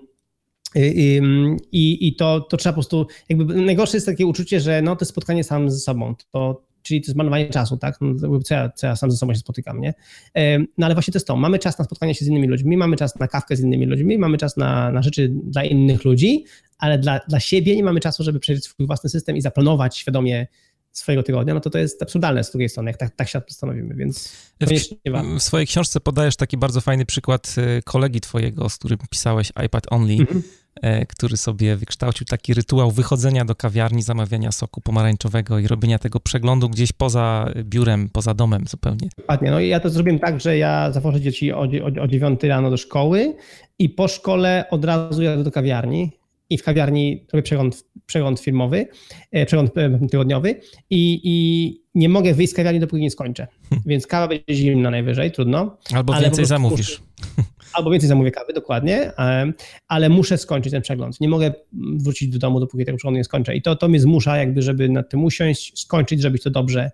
i, i to, to trzeba po prostu, jakby najgorsze jest takie uczucie, że no to spotkanie sam ze sobą, to, czyli to jest marnowanie czasu, tak? No, co, ja, co ja sam ze sobą się spotykam, nie? No ale właśnie to jest to. Mamy czas na spotkanie się z innymi ludźmi, mamy czas na kawkę z innymi ludźmi, mamy czas na, na rzeczy dla innych ludzi, ale dla, dla siebie nie mamy czasu, żeby przejrzeć swój własny system i zaplanować świadomie swojego tygodnia, no to to jest absurdalne z drugiej strony, jak tak, tak się postanowimy, więc
w, w swojej książce podajesz taki bardzo fajny przykład y, kolegi twojego, z którym pisałeś iPad Only, mhm. E, który sobie wykształcił taki rytuał wychodzenia do kawiarni, zamawiania soku pomarańczowego i robienia tego przeglądu gdzieś poza biurem, poza domem zupełnie.
Dokładnie. No i ja to zrobiłem tak, że ja zawożę dzieci o, o, o 9 rano do szkoły i po szkole od razu jadę do kawiarni i w kawiarni robię przegląd, przegląd firmowy, e, przegląd e, tygodniowy i, i nie mogę wyjść z kawiarni, dopóki nie skończę. Hmm. Więc kawa będzie zimna najwyżej, trudno.
Albo więcej zamówisz.
albo więcej zamówię kawy, dokładnie, ale muszę skończyć ten przegląd. Nie mogę wrócić do domu, dopóki tego przeglądu nie skończę. I to, to mnie zmusza, jakby, żeby nad tym usiąść, skończyć, zrobić to dobrze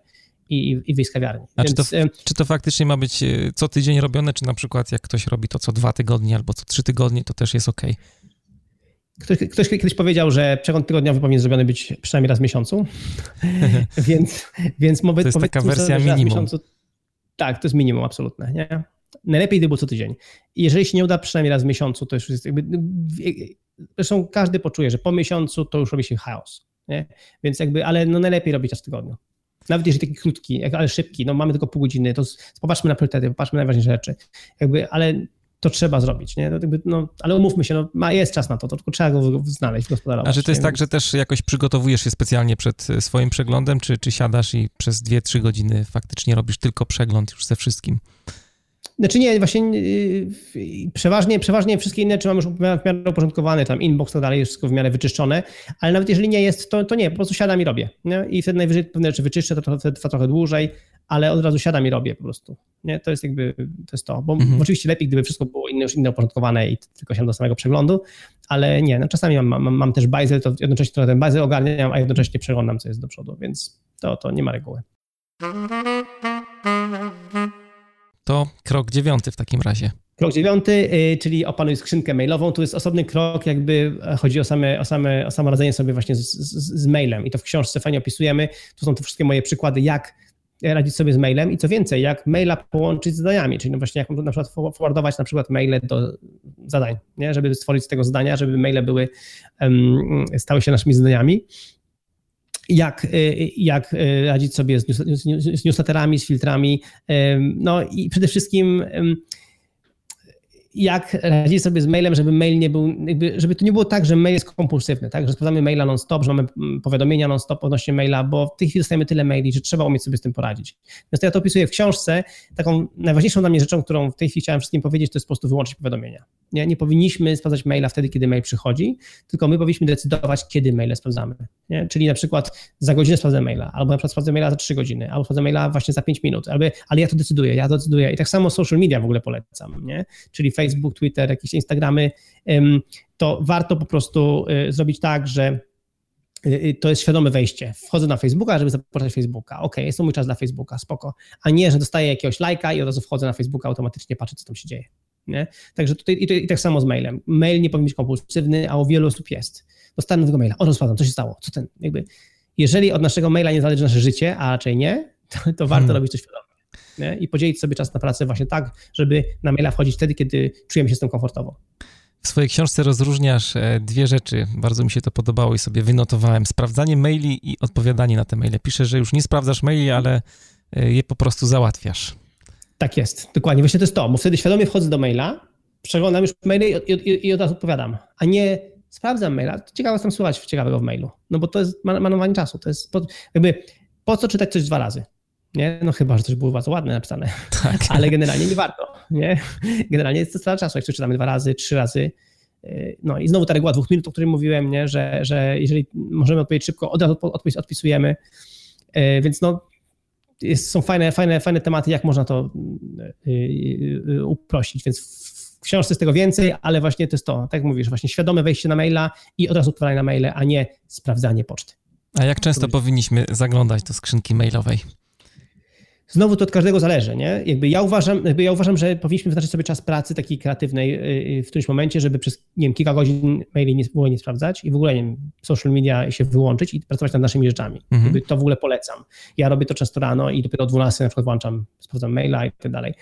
i, i wyjść z kawiarni.
A Więc, czy, to, czy to faktycznie ma być e, co tydzień robione, czy na przykład jak ktoś robi to co dwa tygodnie albo co trzy tygodnie, to też jest ok?
Ktoś, ktoś, kiedyś powiedział, że przegląd tygodniowy powinien zrobiony być przynajmniej raz w miesiącu, więc, więc
to jest taka wersja minimum.
Tak, to jest minimum absolutne. Nie? Najlepiej gdyby było co tydzień. I jeżeli się nie uda przynajmniej raz w miesiącu, to już jest jakby... Zresztą każdy poczuje, że po miesiącu to już robi się chaos. Nie? Więc jakby, ale no najlepiej robić raz w tygodniu. Nawet jeżeli taki krótki, ale szybki, no mamy tylko pół godziny, to popatrzmy na priorytety, popatrzmy na najważniejsze rzeczy. Jakby, ale to trzeba zrobić, nie? No, jakby, no, ale umówmy się, no, ma, jest czas na to, to tylko trzeba go znaleźć, gospodarować.
A czy to jest nie? tak, że też jakoś przygotowujesz się specjalnie przed e, swoim przeglądem, czy, czy siadasz i przez 2-3 godziny faktycznie robisz tylko przegląd już ze wszystkim?
Znaczy nie, właśnie yy, przeważnie, przeważnie wszystkie inne rzeczy mam już w miarę uporządkowane, tam inbox tak dalej, wszystko w miarę wyczyszczone, ale nawet jeżeli nie jest, to, to nie, po prostu siadam i robię. Nie? I wtedy najwyżej pewne rzeczy wyczyszczę, to trwa trochę dłużej, ale od razu siadam i robię po prostu. Nie? To jest jakby, to jest to, bo mhm. oczywiście lepiej, gdyby wszystko było inne, już inne uporządkowane i tylko siadam do samego przeglądu, ale nie, no czasami mam, mam, mam też bajzel, to jednocześnie trochę ten bajzel ogarniam, a jednocześnie przeglądam, co jest do przodu, więc to, to nie ma reguły.
To krok dziewiąty w takim razie.
Krok dziewiąty, y, czyli opanuj skrzynkę mailową. Tu jest osobny krok, jakby chodzi o, same, o, same, o samo radzenie sobie właśnie z, z, z, mailem. I to w książce fajnie opisujemy. Tu są te wszystkie moje przykłady, jak radzić sobie z mailem i co więcej, jak maila połączyć z zadaniami, czyli no właśnie jak na przykład forwardować na przykład maile do zadań, nie? żeby stworzyć z tego zadania, żeby maile były, stały się naszymi zadaniami jak, y, jak y, radzić sobie z, news, z newsletterami, z filtrami. No i przede wszystkim jak radzić sobie z mailem, żeby mail nie był, żeby to nie było tak, że mail jest kompulsywny, tak, że sprawdzamy maila non-stop, że mamy mm, powiadomienia non-stop odnośnie maila, bo w tej chwili dostajemy tyle maili, że trzeba umieć sobie z tym poradzić. Więc ja to opisuję w książce. Taką najważniejszą dla mnie rzeczą, którą w tej chwili chciałem wszystkim powiedzieć, to jest po prostu wyłączyć powiadomienia. Nie, nie powinniśmy sprawdzać maila wtedy, kiedy mail przychodzi, tylko my powinniśmy decydować, kiedy maile sprawdzamy. Nie? Czyli na przykład za godzinę sprawdzę maila, albo na przykład sprawdzę maila za 3 godziny, albo sprawdzę maila właśnie za 5 minut, albo, ale ja to decyduję, ja to decyduję. I tak samo social media w ogóle polecam, nie? czyli Facebook, Twitter, jakieś Instagramy, to warto po prostu y, zrobić tak, że y, y, to jest świadome wejście. Wchodzę na Facebooka, żeby zapocząć Facebooka. Ok, jest to mój czas dla Facebooka, spoko. A nie, że dostaję jakiegoś lajka i od razu wchodzę na Facebooka, automatycznie patrzę, co tam się dzieje. Nie? Także tutaj i, i tak samo z mailem. Mail nie powinien być kompulsywny, a u wielu osób jest. Dostałem nowego maila, o, rozpadam, co się stało, co ten, jakby, jeżeli od naszego maila nie zależy nasze życie, a raczej nie, to, to warto hmm. robić to świadomie. Nie? I podzielić sobie czas na pracę właśnie tak, żeby na maila wchodzić wtedy, kiedy czujemy się z tym komfortowo.
W swojej książce rozróżniasz e, dwie rzeczy. Bardzo mi się to podobało i sobie wynotowałem. Sprawdzanie maili i odpowiadanie na te maile. Piszesz, że już nie sprawdzasz maili, ale e, je po prostu załatwiasz.
Tak jest, dokładnie. Właśnie to jest to, bo wtedy świadomie wchodzę do maila, przeglądam już maile i, i, i od razu odpowiadam, a nie sprawdzam maila. Ciekawe tam słuchać ciekawego w mailu, no bo to jest manowanie czasu. To jest po, jakby po co czytać coś dwa razy? Nie? No chyba, że coś było bardzo ładne napisane, tak. ale generalnie nie warto. Nie? Generalnie jest to strata czasu, jak czytamy dwa razy, trzy razy. Y, no i znowu ta reguła dwóch minut, o której mówiłem, nie? Że, że jeżeli możemy odpowiedzieć szybko, od razu odpisujemy. Y, więc no, jest, są fajne, fajne, fajne tematy, jak można to y, uprościć, więc w książce jest tego więcej, ale właśnie to jest to, tak jak mówisz, właśnie świadome wejście na maila i od razu odpowiadanie na maile, a nie sprawdzanie poczty.
A jak często powinniśmy zaglądać do skrzynki mailowej?
Znowu to od każdego zależy, nie? Jakby ja uważam, jakby ja uważam, że powinniśmy wyznaczyć sobie czas pracy takiej kreatywnej y, y, w którymś momencie, żeby przez nie wiem, kilka godzin maili nie, w ogóle nie sprawdzać i w ogóle nie wiem, social media się wyłączyć i pracować nad naszymi rzeczami. Mhm. to w ogóle polecam. Ja robię to często rano i dopiero o 12 na przykład włączam, sprawdzam maila i tak dalej.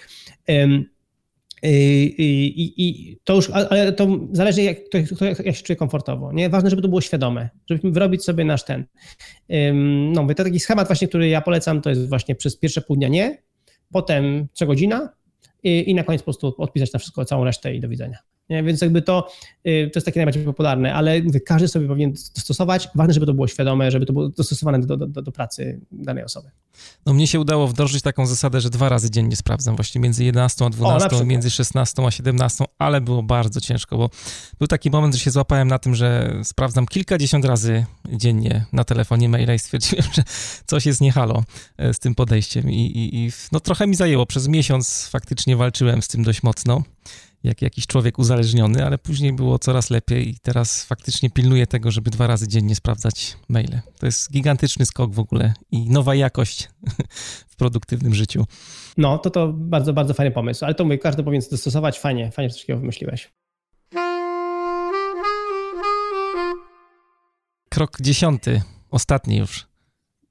I, i, to już, ale to zależy, jak, kto, jak się czuje komfortowo. Nie? Ważne, żeby to było świadome, żeby wyrobić sobie nasz ten. No, mówię, to taki schemat właśnie, który ja polecam, to jest właśnie przez pierwsze pół dnia nie, potem co godzina i, i na koniec po prostu odpisać na wszystko, całą resztę i do widzenia. Nie? Więc jakby to, y, to jest takie najbardziej popularne, ale mówię, każdy sobie powinien dostosować. Ważne, żeby to było świadome, żeby to było dostosowane do, do, do, pracy danej osoby.
No mnie się udało wdrożyć taką zasadę, że dwa razy dziennie sprawdzam, właśnie między 11 a 12, o, między 16 a 17, ale było bardzo ciężko, bo był taki moment, że się złapałem na tym, że sprawdzam kilkadziesiąt razy dziennie na telefonie maila i stwierdziłem, że coś jest niehalo e, z tym podejściem i, i, i no trochę mi zajęło. Przez miesiąc faktycznie walczyłem z tym dość mocno jak jakiś człowiek uzależniony, ale później było coraz lepiej i teraz faktycznie pilnuję tego, żeby dwa razy dziennie sprawdzać maile. To jest gigantyczny skok w ogóle i nowa jakość w produktywnym życiu.
No, to to bardzo, bardzo fajny pomysł, ale to mówię, każdy powinien dostosować. Fajnie, fajnie wszystkiego wymyśliłeś.
krok dziesiąty, ostatni już.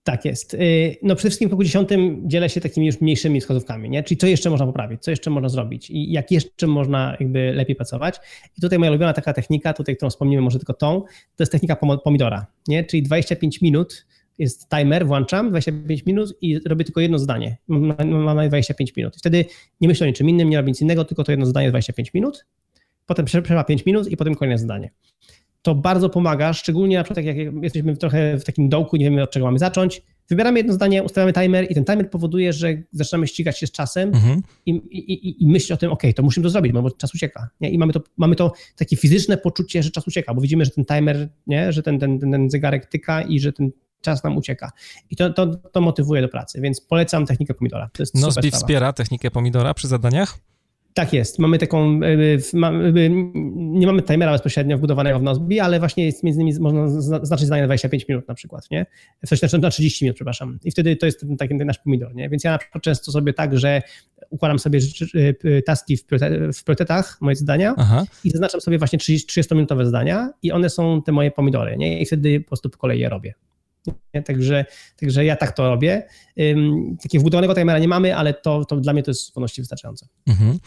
Tak jest. Y, no przede wszystkim w kroku dziesiątym dzielę się takimi już mniejszymi wskazówkami, nie? czyli co jeszcze można poprawić, co jeszcze można zrobić i jak jeszcze można jakby lepiej pracować. I tutaj moja ulubiona taka technika, tutaj którą wspomnimy może tylko tą, to jest technika pomidora, nie? czyli 25 minut jest timer, włączam 25 minut i robię tylko jedno zdanie. Mam na 25 minut. Wtedy nie myślę o niczym innym, nie robię nic innego, tylko to jedno zdanie 25 minut, potem przerwa 5 minut i potem kolejne zdanie to bardzo pomaga, szczególnie na przykład jak jesteśmy trochę w takim dołku, nie wiemy od czego mamy zacząć. Wybieramy jedno zdanie, ustawiamy timer i ten timer powoduje, że zaczynamy ścigać się z czasem mhm. i, i, i myśleć o tym, ok, to musimy to zrobić, bo czas ucieka. Nie? I mamy to, mamy to takie fizyczne poczucie, że czas ucieka, bo widzimy, że ten timer, nie? że ten, ten, ten, ten zegarek tyka i że ten czas nam ucieka. I to, to, to motywuje do pracy, więc polecam technikę pomidora. To jest
Nozbi wspiera technikę pomidora przy zadaniach?
Tak jest. Mamy taką, e, e, nie mamy timera bezpośrednio wbudowanego w Nozbi, ale właśnie jest między innymi można zaznaczyć zdanie na 25 minut na przykład, nie? Coś znaczy na 30 minut, przepraszam. I wtedy to jest taki nasz pomidor, nie? Więc ja na przykład często sobie tak, że układam sobie e, taski w priorytetach, moje zdania Aha. i zaznaczam sobie właśnie 30-minutowe zdania i one są te moje pomidory, nie? I wtedy po prostu po kolei je robię. Nie? Także, także ja tak to robię. Takiego wbudowanego timera nie mamy, ale to, to dla mnie to jest w zupełności wystarczające. Mhm.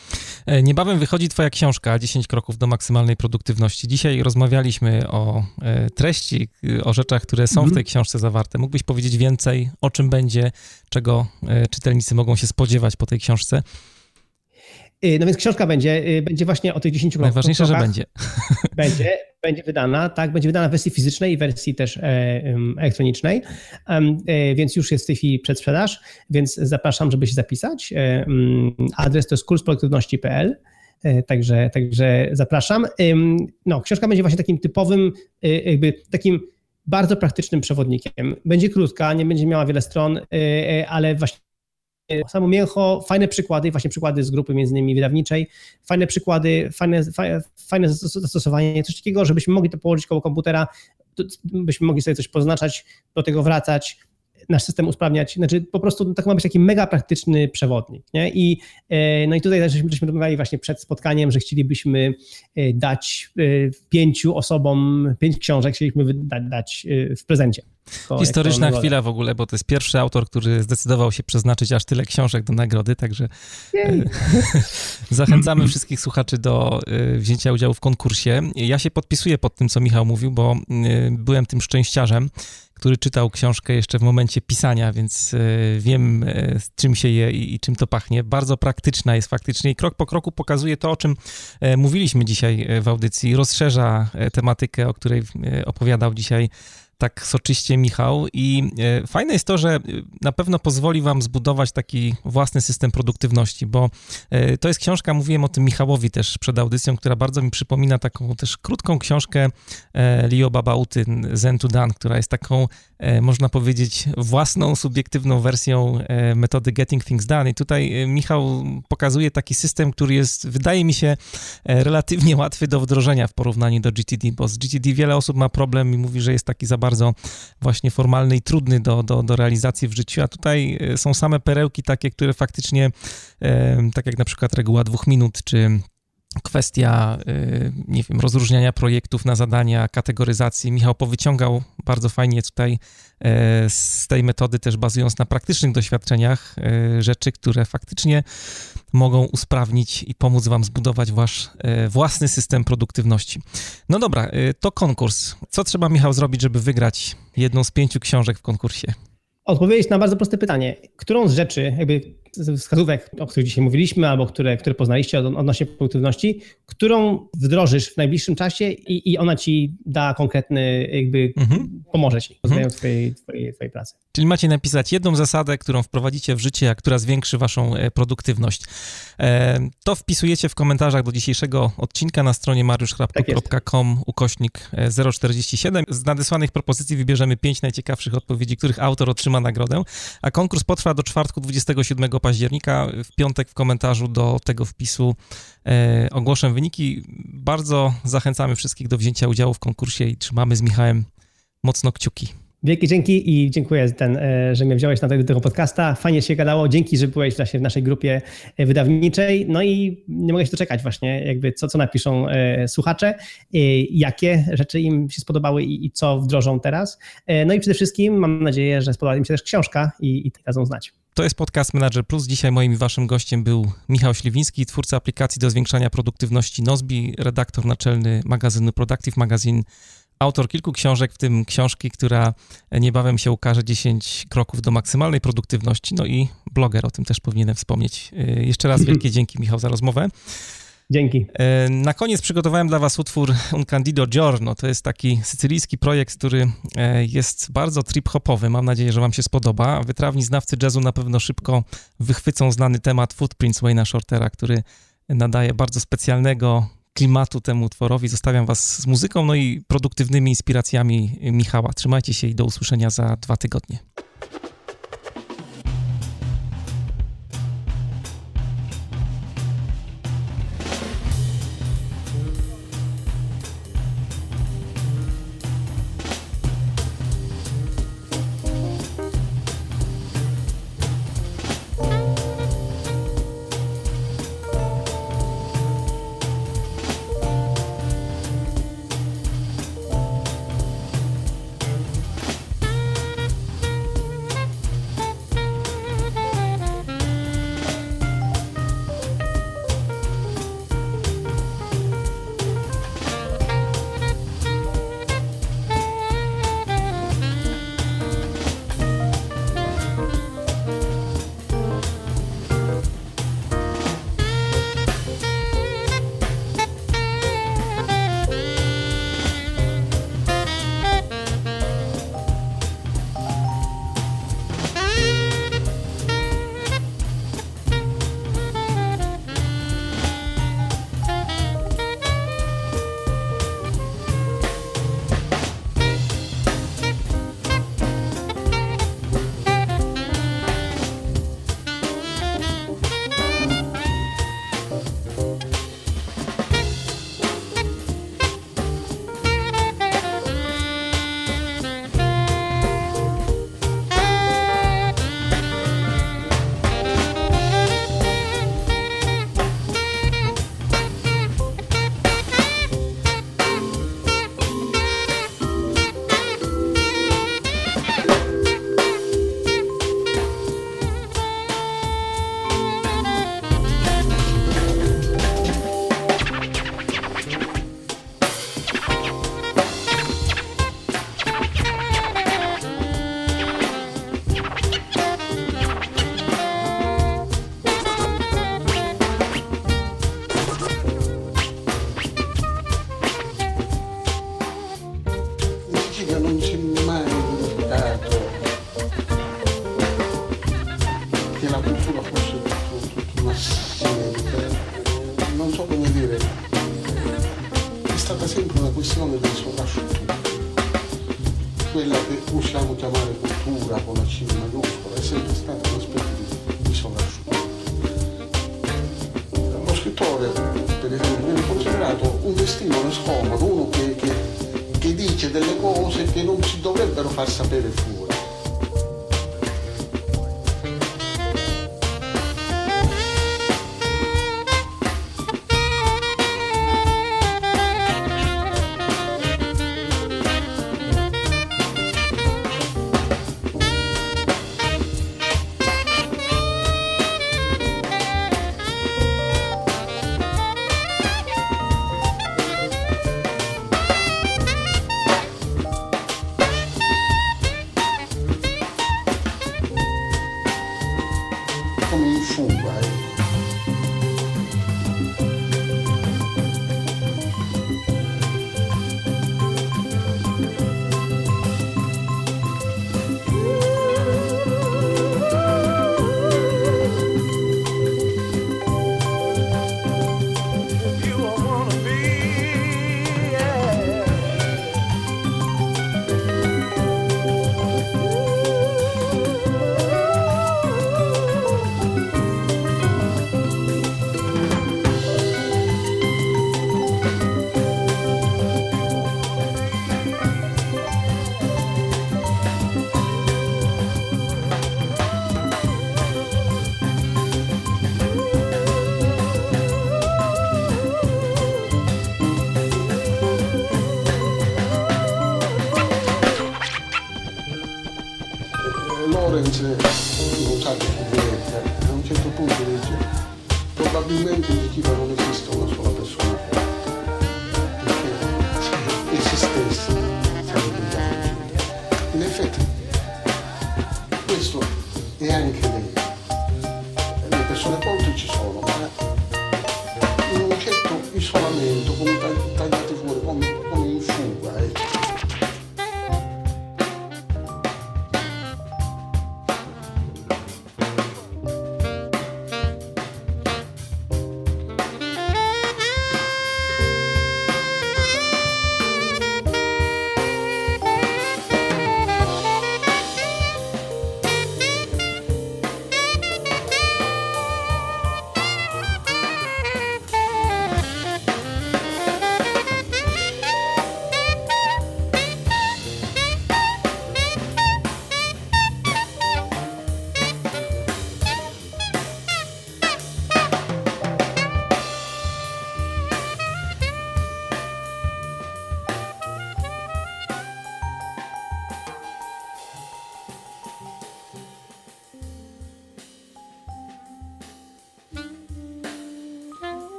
E, niebawem wychodzi twoja książka 10 kroków do maksymalnej produktywności. Dzisiaj rozmawialiśmy o e, treści, o rzeczach, które są mhm. w tej książce zawarte. Mógłbyś powiedzieć więcej, o czym będzie, czego e, czytelnicy mogą się spodziewać po tej książce?
Y, no więc książka będzie, y, będzie właśnie o tych 10 krokach.
Najważniejsze, że będzie.
Będzie, będzie wydana, tak, będzie wydana w wersji fizycznej i wersji też e, elektronicznej, e, więc już jest w tej chwili przedsprzedaż, więc zapraszam, żeby się zapisać. E, adres to jest kursproduktywności.pl. Także, także zapraszam. No, książka będzie właśnie takim typowym, jakby takim bardzo praktycznym przewodnikiem. Będzie krótka, nie będzie miała wiele stron, ale właśnie samo mięcho, fajne przykłady, właśnie przykłady z grupy między innymi wydawniczej, fajne przykłady, fajne, fajne zastosowanie, coś takiego, żebyśmy mogli to położyć koło komputera, byśmy mogli sobie coś poznaczać, do tego wracać, nasz system usprawniać. Znaczy po prostu tak ma być taki mega praktyczny przewodnik. Nie? I, e, no i tutaj też żeśmy, żeśmy rozmawiali właśnie przed spotkaniem, że chcielibyśmy e, dać e, pięciu osobom, pięć książek chcielibyśmy dać, dać w prezencie.
To, Historyczna chwila w ogóle, bo to jest pierwszy autor, który zdecydował się przeznaczyć aż tyle książek do nagrody, także zachęcamy wszystkich słuchaczy do wzięcia udziału w konkursie. Ja się podpisuję pod tym, co Michał mówił, bo byłem tym szczęściarzem, który czytał książkę jeszcze w momencie pisania, więc e, wiem, e, czym się je i, czym to pachnie. Bardzo praktyczna jest faktycznie i krok po kroku pokazuje to, o czym e, mówiliśmy dzisiaj w audycji. Rozszerza tematykę, o której opowiadał dzisiaj tak soczyście Michał. I e, fajne jest to, że e, na pewno pozwoli wam zbudować taki własny system produktywności, bo e, to jest książka, mówiłem o tym Michałowi też przed audycją, która bardzo mi przypomina taką też krótką książkę Leo Babauty Zen to Done, która jest taką, można powiedzieć, własną, subiektywną wersją metody Getting Things Done. I tutaj Michał pokazuje taki system, który jest, wydaje mi się, relatywnie łatwy do wdrożenia w porównaniu do GTD, bo z GTD wiele osób ma problem i mówi, że jest taki za bardzo właśnie formalny i trudny do, do, do realizacji w życiu, a tutaj e, są same perełki takie, które faktycznie, e, tak jak na przykład reguła dwóch minut, czy kwestia, e, nie wiem, rozróżniania projektów na zadania, kategoryzacji. Michał powyciągał bardzo fajnie tutaj z tej metody, też bazując na praktycznych doświadczeniach, rzeczy, które faktycznie mogą usprawnić i pomóc Wam zbudować Wasz własny system produktywności. No dobra, to konkurs. Co trzeba, Michał, zrobić, żeby wygrać jedną z pięciu książek w konkursie?
Odpowiedzieć na bardzo proste pytanie. Którą z rzeczy, jakby wskazówek, o których dzisiaj mówiliśmy, albo które, które poznaliście odnośnie produktywności, którą wdrożysz w najbliższym czasie i, i ona ci da konkretny, jakby mhm. pomoże ci w rozwijaniu mhm. twojej, twojej, twojej pracy.
Czyli macie napisać jedną zasadę, którą wprowadzicie w życie, a która zwiększy waszą e, produktywność. E, to wpisujecie w komentarzach do dzisiejszego odcinka na stronie mariuszchrapko.com tak ukośnik 047. E, z nadesłanych propozycji wybierzemy pięć najciekawszych odpowiedzi, których autor otrzyma nagrodę, a konkurs potrwa do czwartku 27 października. W piątek w komentarzu do tego wpisu ogłoszę wyniki. Bardzo zachęcamy wszystkich do wzięcia udziału w konkursie i trzymamy z Michałem mocno kciuki.
Wielkie dzięki i dziękuję, ten, e, że mnie wziąłeś na tego, tego podcasta. Fajnie się gadało. Dzięki, że byłeś właśnie w naszej grupie e, wydawniczej. No i nie mogę się doczekać właśnie, jakby co, co napiszą e, słuchacze, jakie rzeczy im się spodobały i, i co wdrożą teraz. No i przede wszystkim mam nadzieję, że spodoba im się też książka i, i dadzą znać.
To jest podcast Manager Plus. Dzisiaj moim i waszym gościem był Michał Śliwiński, twórca aplikacji do zwiększania produktywności Nozbi, redaktor naczelny magazynu Productive Magazine autor kilku książek, w tym książki, która niebawem się ukaże 10 kroków do maksymalnej produktywności, no i bloger, o tym też powinienem wspomnieć. Y, jeszcze raz wielkie dzięki Michał za rozmowę.
Dzięki.
Y, na koniec przygotowałem dla Was utwór Un Candido Giorno. To jest taki sycylijski projekt, który y, jest bardzo trip-hopowy. Mam nadzieję, że Wam się spodoba. Wytrawni znawcy jazzu na pewno szybko wychwycą znany temat Footprints Wayna Shortera, który nadaje bardzo specjalnego klimatu temu utworowi. Zostawiam Was z muzyką, no i produktywnymi inspiracjami Michała. Trzymajcie się i do usłyszenia za dwa tygodnie.
did.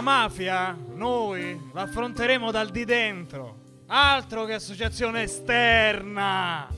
La mafia noi l'affronteremo dal di dentro, altro che associazione esterna.